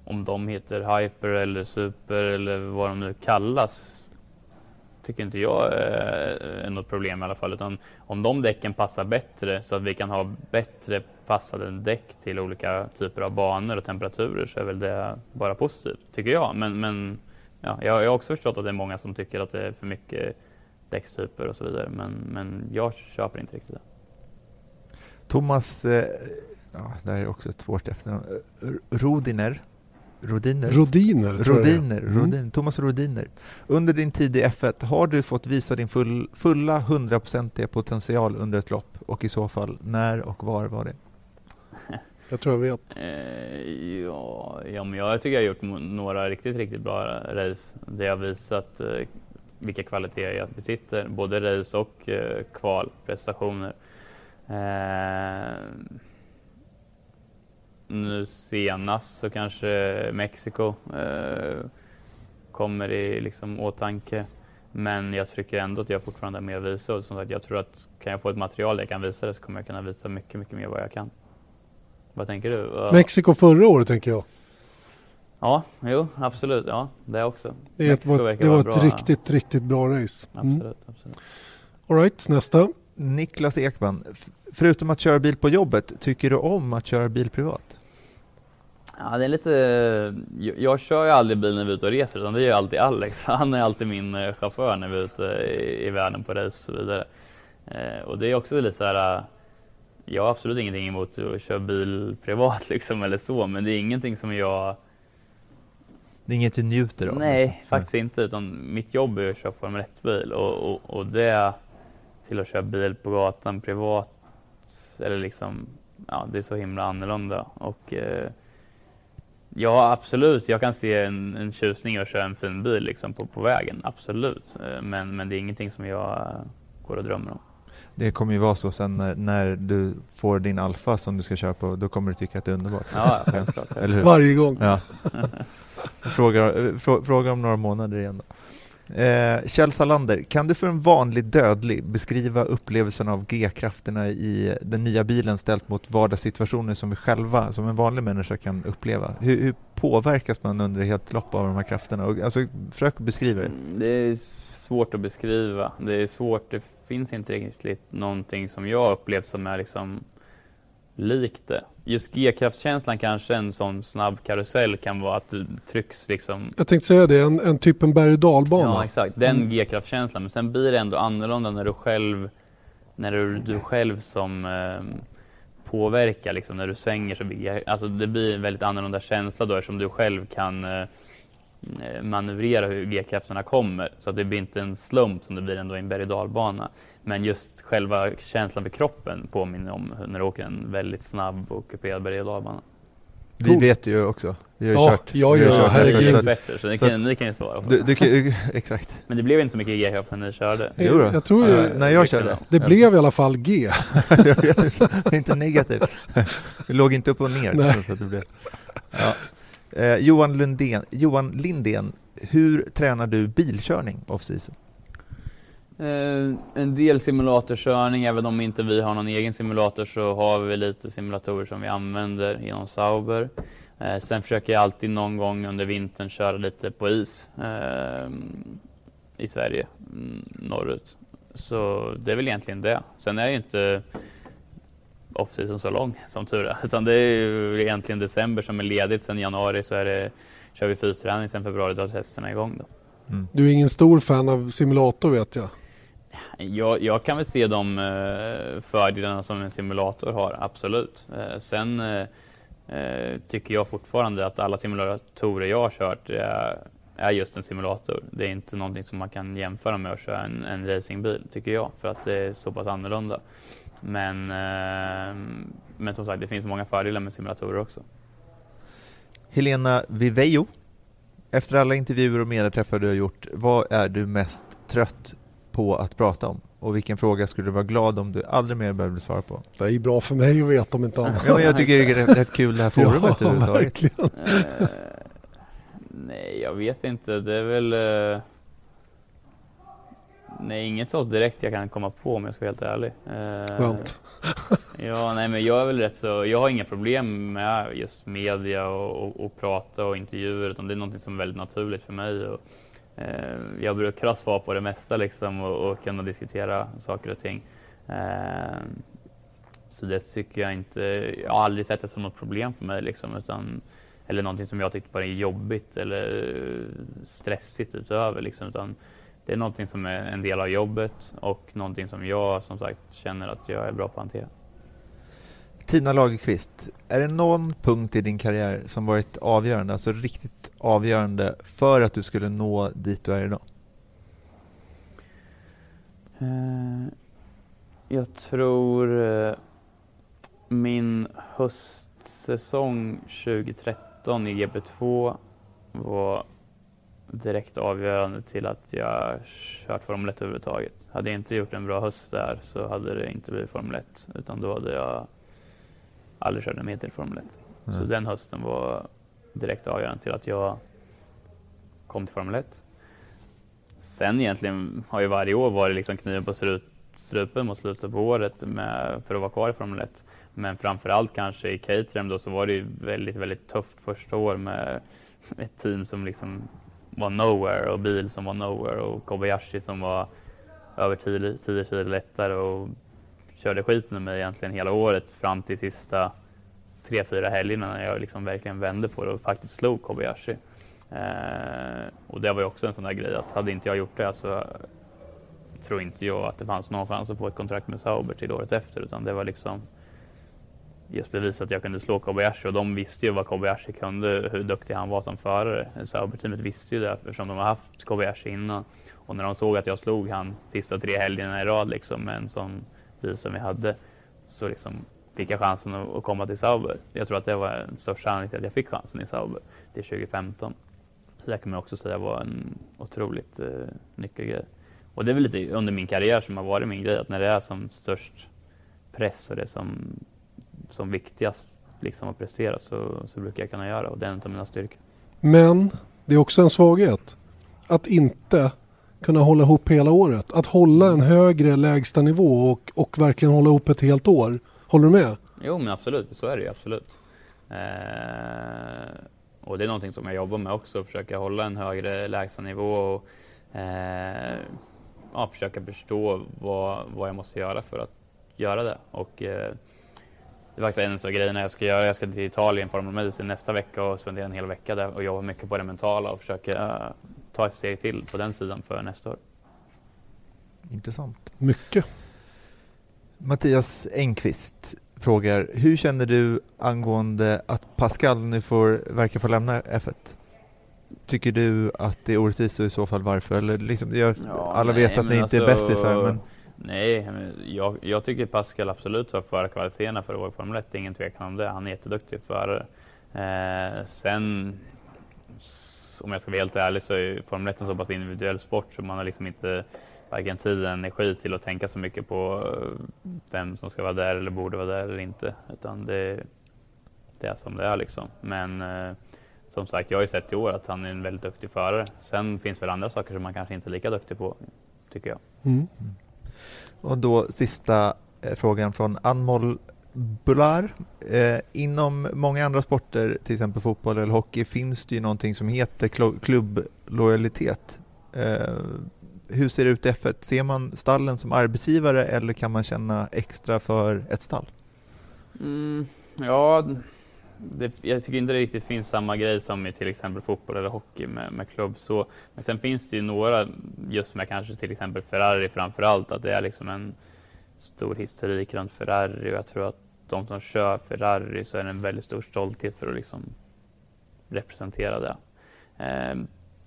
om de heter Hyper eller Super eller vad de nu kallas tycker inte jag eh, är något problem i alla fall. Utan om de däcken passar bättre så att vi kan ha bättre passade däck till olika typer av banor och temperaturer så är väl det bara positivt, tycker jag. Men, men ja, jag har också förstått att det är många som tycker att det är för mycket däckstyper och så vidare. Men, men jag köper inte riktigt det. Thomas, eh, ja, det här är också ett svårt efternamn, Rodiner. Rodiner. Rodiner, Rodiner, mm. Rodiner. Thomas Rodiner. Under din tid i F1, har du fått visa din full, fulla hundraprocentiga potential under ett lopp? Och i så fall, när och var var det? *laughs* Jag tror jag vet. Eh, ja, ja, men jag tycker jag har gjort några riktigt, riktigt bra race där jag visat eh, vilka kvaliteter jag besitter, både race och eh, kvalprestationer. Eh, nu senast så kanske Mexiko eh, kommer i liksom åtanke. Men jag tycker ändå att jag fortfarande har mer att visa och som sagt, jag tror att kan jag få ett material där jag kan visa det så kommer jag kunna visa mycket, mycket mer vad jag kan. Vad tänker du? Mexiko förra året tänker jag. Ja, jo absolut. Ja, det också. Det, var, det var ett bra. riktigt, riktigt bra race. Mm. Absolut, absolut. All right, nästa. Niklas Ekman, förutom att köra bil på jobbet, tycker du om att köra bil privat? Ja, det är lite... Jag, jag kör ju aldrig bil när vi är ute och reser, utan det gör alltid Alex. *laughs* Han är alltid min eh, chaufför när vi är ute i, i världen på race och så vidare. Eh, och det är också lite så här... Jag har absolut ingenting emot att köra bil *laughs* privat liksom eller så, men det är ingenting som jag... Det är inget du njuter av? Nej, liksom. faktiskt inte. Utan mitt jobb är att köra Formel 1-bil och, och, och det till att köra bil på gatan privat. Eller liksom, ja, det är så himla annorlunda. Och, eh, ja, absolut, jag kan se en, en tjusning att köra en fin bil liksom på, på vägen. Absolut. Eh, men, men det är ingenting som jag går och drömmer om. Det kommer ju vara så sen när, när, du får din Alfa som du ska köra på, då kommer du tycka att det är underbart. Ja, självklart. *laughs* Eller hur? Varje gång. Ja. *laughs* fråga, fråga om några månader igen då. Eh, Kjell Salander, kan du för en vanlig dödlig beskriva upplevelsen av G-krafterna i den nya bilen ställt mot vardagssituationer som vi själva, som en vanlig människa kan uppleva? Hur, hur påverkas man under ett helt lopp av de här krafterna? Och, alltså, försök beskriva det. Mm, det är svårt att beskriva. Det är svårt, det finns inte riktigt någonting som jag upplevt som är liksom likt det. Just G-kraftkänslan kanske en sån snabb karusell kan vara att du trycks liksom. Jag tänkte säga det, en, en typ en berg och dalbana. Ja exakt, den mm. G-kraftkänslan. Men sen blir det ändå annorlunda när du själv, när du, du själv som eh, påverkar liksom när du svänger så blir alltså det blir en väldigt annorlunda känsla då eftersom du själv kan eh, manövrera hur G-krafterna kommer. Så att det blir inte en slump som det blir ändå i en berg och dalbana. Men just själva känslan för kroppen påminner om när du åker en väldigt snabb och kuperad berg och dalbana. Vi cool. vet ju också. Vi har ja, kört. Ja, ja, ja herregud. Så, bättre, så, ni, kan, ni kan ju svara på du, du kan, *laughs* Exakt. Men det blev inte så mycket G-kraft när ni körde? Jo då. Jag tror ju, när jag körde. Det blev i alla fall G. *laughs* inte negativt. Det låg inte upp och ner. Så att det blev. Ja. Eh, Johan, Lundén, Johan Lindén, hur tränar du bilkörning off-season? Eh, en del simulatorkörning, även om inte vi har någon egen simulator så har vi lite simulatorer som vi använder genom Sauber. Eh, sen försöker jag alltid någon gång under vintern köra lite på is eh, i Sverige, mm, norrut. Så det är väl egentligen det. Sen är det ju inte off-season så lång som tur är, utan det är ju egentligen december som är ledigt. Sen januari så är det, kör vi fysträning, sen februari drar testerna igång. Då. Mm. Du är ingen stor fan av simulator vet jag. Jag, jag kan väl se de eh, fördelarna som en simulator har, absolut. Eh, sen eh, tycker jag fortfarande att alla simulatorer jag har kört är, är, just en simulator. Det är inte någonting som man kan jämföra med att köra en, en racingbil, tycker jag, för att det är så pass annorlunda. Men, men som sagt, det finns många fördelar med simulatorer också. Helena Vivejo, efter alla intervjuer och träffar du har gjort, vad är du mest trött på att prata om? Och vilken fråga skulle du vara glad om du aldrig mer behövde svara på? Det är bra för mig att veta om inte annat. Ja, jag tycker det är rätt, kul det här forumet ja, verkligen. Uh, nej, jag vet inte. Det är väl... Uh, nej, inget sånt direkt jag kan komma på om jag ska vara helt ärlig. Uh, Skönt. *laughs* ja, nej, men jag är väl rätt så... Jag har inga problem med just media och, och, och prata och intervjuer, utan det är något som är väldigt naturligt för mig. Och, Eh, Eh, jag brukar ha svar på det mesta liksom och, och kunna diskutera saker och ting. Eh, så det tycker jag inte, jag har aldrig sett det som något problem för mig liksom, utan, eller någonting som jag tyckte var jobbigt eller stressigt utöver liksom, utan det är någonting som är en del av jobbet och någonting som jag som sagt känner att jag är bra på att hantera. Tina Lagerqvist, är det någon punkt i din karriär som varit avgörande, alltså riktigt avgörande för att du skulle nå dit du är idag? Eh, jag tror eh, min höstsäsong 2013 i GP2 var direkt avgörande till att jag kört Formel 1 överhuvudtaget. Hade jag inte gjort en bra höst där så hade det inte blivit Formel 1 utan då hade jag aldrig kört en meter i Formel 1. Mm. Så den hösten var direkt avgörande till att jag kom till Formel 1. Sen egentligen har ju varje år varit liksom kniven på strupen mot slutet på året med, för att vara kvar i Formel 1. Men framförallt kanske i Caterham då så var det ju väldigt, väldigt tufft första år med ett team som liksom var nowhere och bil som var nowhere och Kobayashi som var över 10 kilo lättare och körde skiten med mig egentligen hela året fram till sista tre, fyra helgerna när jag liksom verkligen vände på det och faktiskt slog Kobayashi. Eh, och det var ju också en sån där grej att hade inte jag gjort det så tror inte jag att det fanns någon chans att få ett kontrakt med Sauber till året efter utan det var liksom just bevis att jag kunde slå Kobayashi och de visste ju vad Kobayashi kunde, hur duktig han var som förare. Sauber-teamet visste ju det eftersom de har haft Kobayashi innan. Och när de såg att jag slog han sista tre helgerna i rad liksom med en sån bil som vi hade så liksom fick jag chansen att komma till Sauber. Jag tror att det var den största anledningen till att jag fick chansen i Sauber till 2015. Så det kan man också säga var en otroligt eh, nyckelgrej. Och det är väl lite under min karriär som har varit min grej, att när det är som störst press och det är som, som viktigast liksom att prestera så, så brukar jag kunna göra och det är en av mina styrkor. Men det är också en svaghet att inte kunna hålla ihop hela året. Att hålla en högre lägsta nivå och, och verkligen hålla ihop ett helt år. Håller du med? Jo men absolut, så är det ju absolut. Eh, och det är någonting som jag jobbar med också, att försöka hålla en högre lägsta nivå och eh, ja, försöka förstå vad, vad jag måste göra för att göra det. Och, eh, det är faktiskt en av grejerna jag ska göra. Jag ska till Italien, Formel Medicin nästa vecka och spendera en hel vecka där och jobba mycket på det mentala och försöka ta ett steg till på den sidan för nästa år. Intressant. Mycket. Mattias Engqvist frågar, hur känner du angående att Pascal nu får, verkar få lämna F1? Tycker du att det är orättvist och i så fall varför? Eller liksom, jag, ja, alla nej, vet att ni inte är alltså, bästisar men... Nej, jag, jag tycker Pascal absolut har före kvaliteterna för att vara i Formel 1, ingen tvekan om det. Han är jätteduktig förare. Eh, sen om jag ska vara helt ärlig så är Formel 1 en så pass individuell sport så man har liksom inte varken tid eller energi till att tänka så mycket på eh, vem som ska vara där eller borde vara där eller inte. Utan det, det är som det är liksom. Men eh, som sagt, jag har ju sett i år att han är en väldigt duktig förare. Sen finns väl andra saker som man kanske inte är lika duktig på, tycker jag. Mm. Och då sista eh, frågan från Anmol Bular. Eh, inom många andra sporter, till exempel fotboll eller hockey, finns det ju någonting som heter klubblojalitet. Eh, hur ser det ut i F1? Ser man stallen som arbetsgivare eller kan man känna extra för ett stall? Mm, ja, det, jag tycker inte det riktigt finns samma grej som i till exempel fotboll eller hockey med, med klubb. Så, men sen finns det ju några, just med kanske till exempel Ferrari framför allt, att det är liksom en stor historik runt Ferrari och jag tror att de som kör Ferrari så är det en väldigt stor stolthet för att liksom representera det. Eh,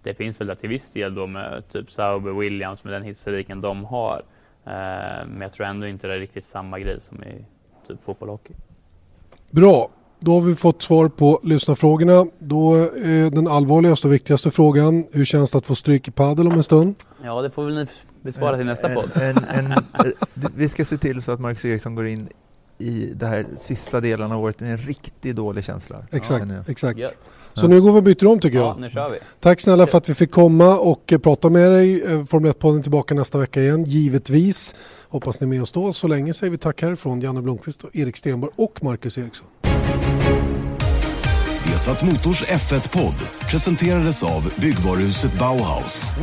det finns väl där till viss del då med typ Sauber, Williams med den historiken de har. Eh, men jag tror ändå inte det är riktigt samma grej som i typ fotboll och hockey. Bra, då har vi fått svar på lyssnarfrågorna. Då är den allvarligaste och viktigaste frågan, hur känns det att få stryk i padel om en stund? Ja, det får väl ni besvara till nästa podd. En, en, vi ska se till så att Marcus Eriksson går in i det här sista delen av året med en riktigt dålig känsla. Exakt, ja, exakt. Gött. Så ja. nu går vi och byter om tycker jag. Ja, nu kör vi. Tack snälla för att vi fick komma och eh, prata med dig. Eh, Formel 1-podden tillbaka nästa vecka igen, givetvis. Hoppas ni är med oss då. Så länge säger vi tack härifrån Janne Blomqvist, och Erik Stenborg och Marcus Eriksson. Vesat Motors F1-podd presenterades av byggvaruhuset Bauhaus.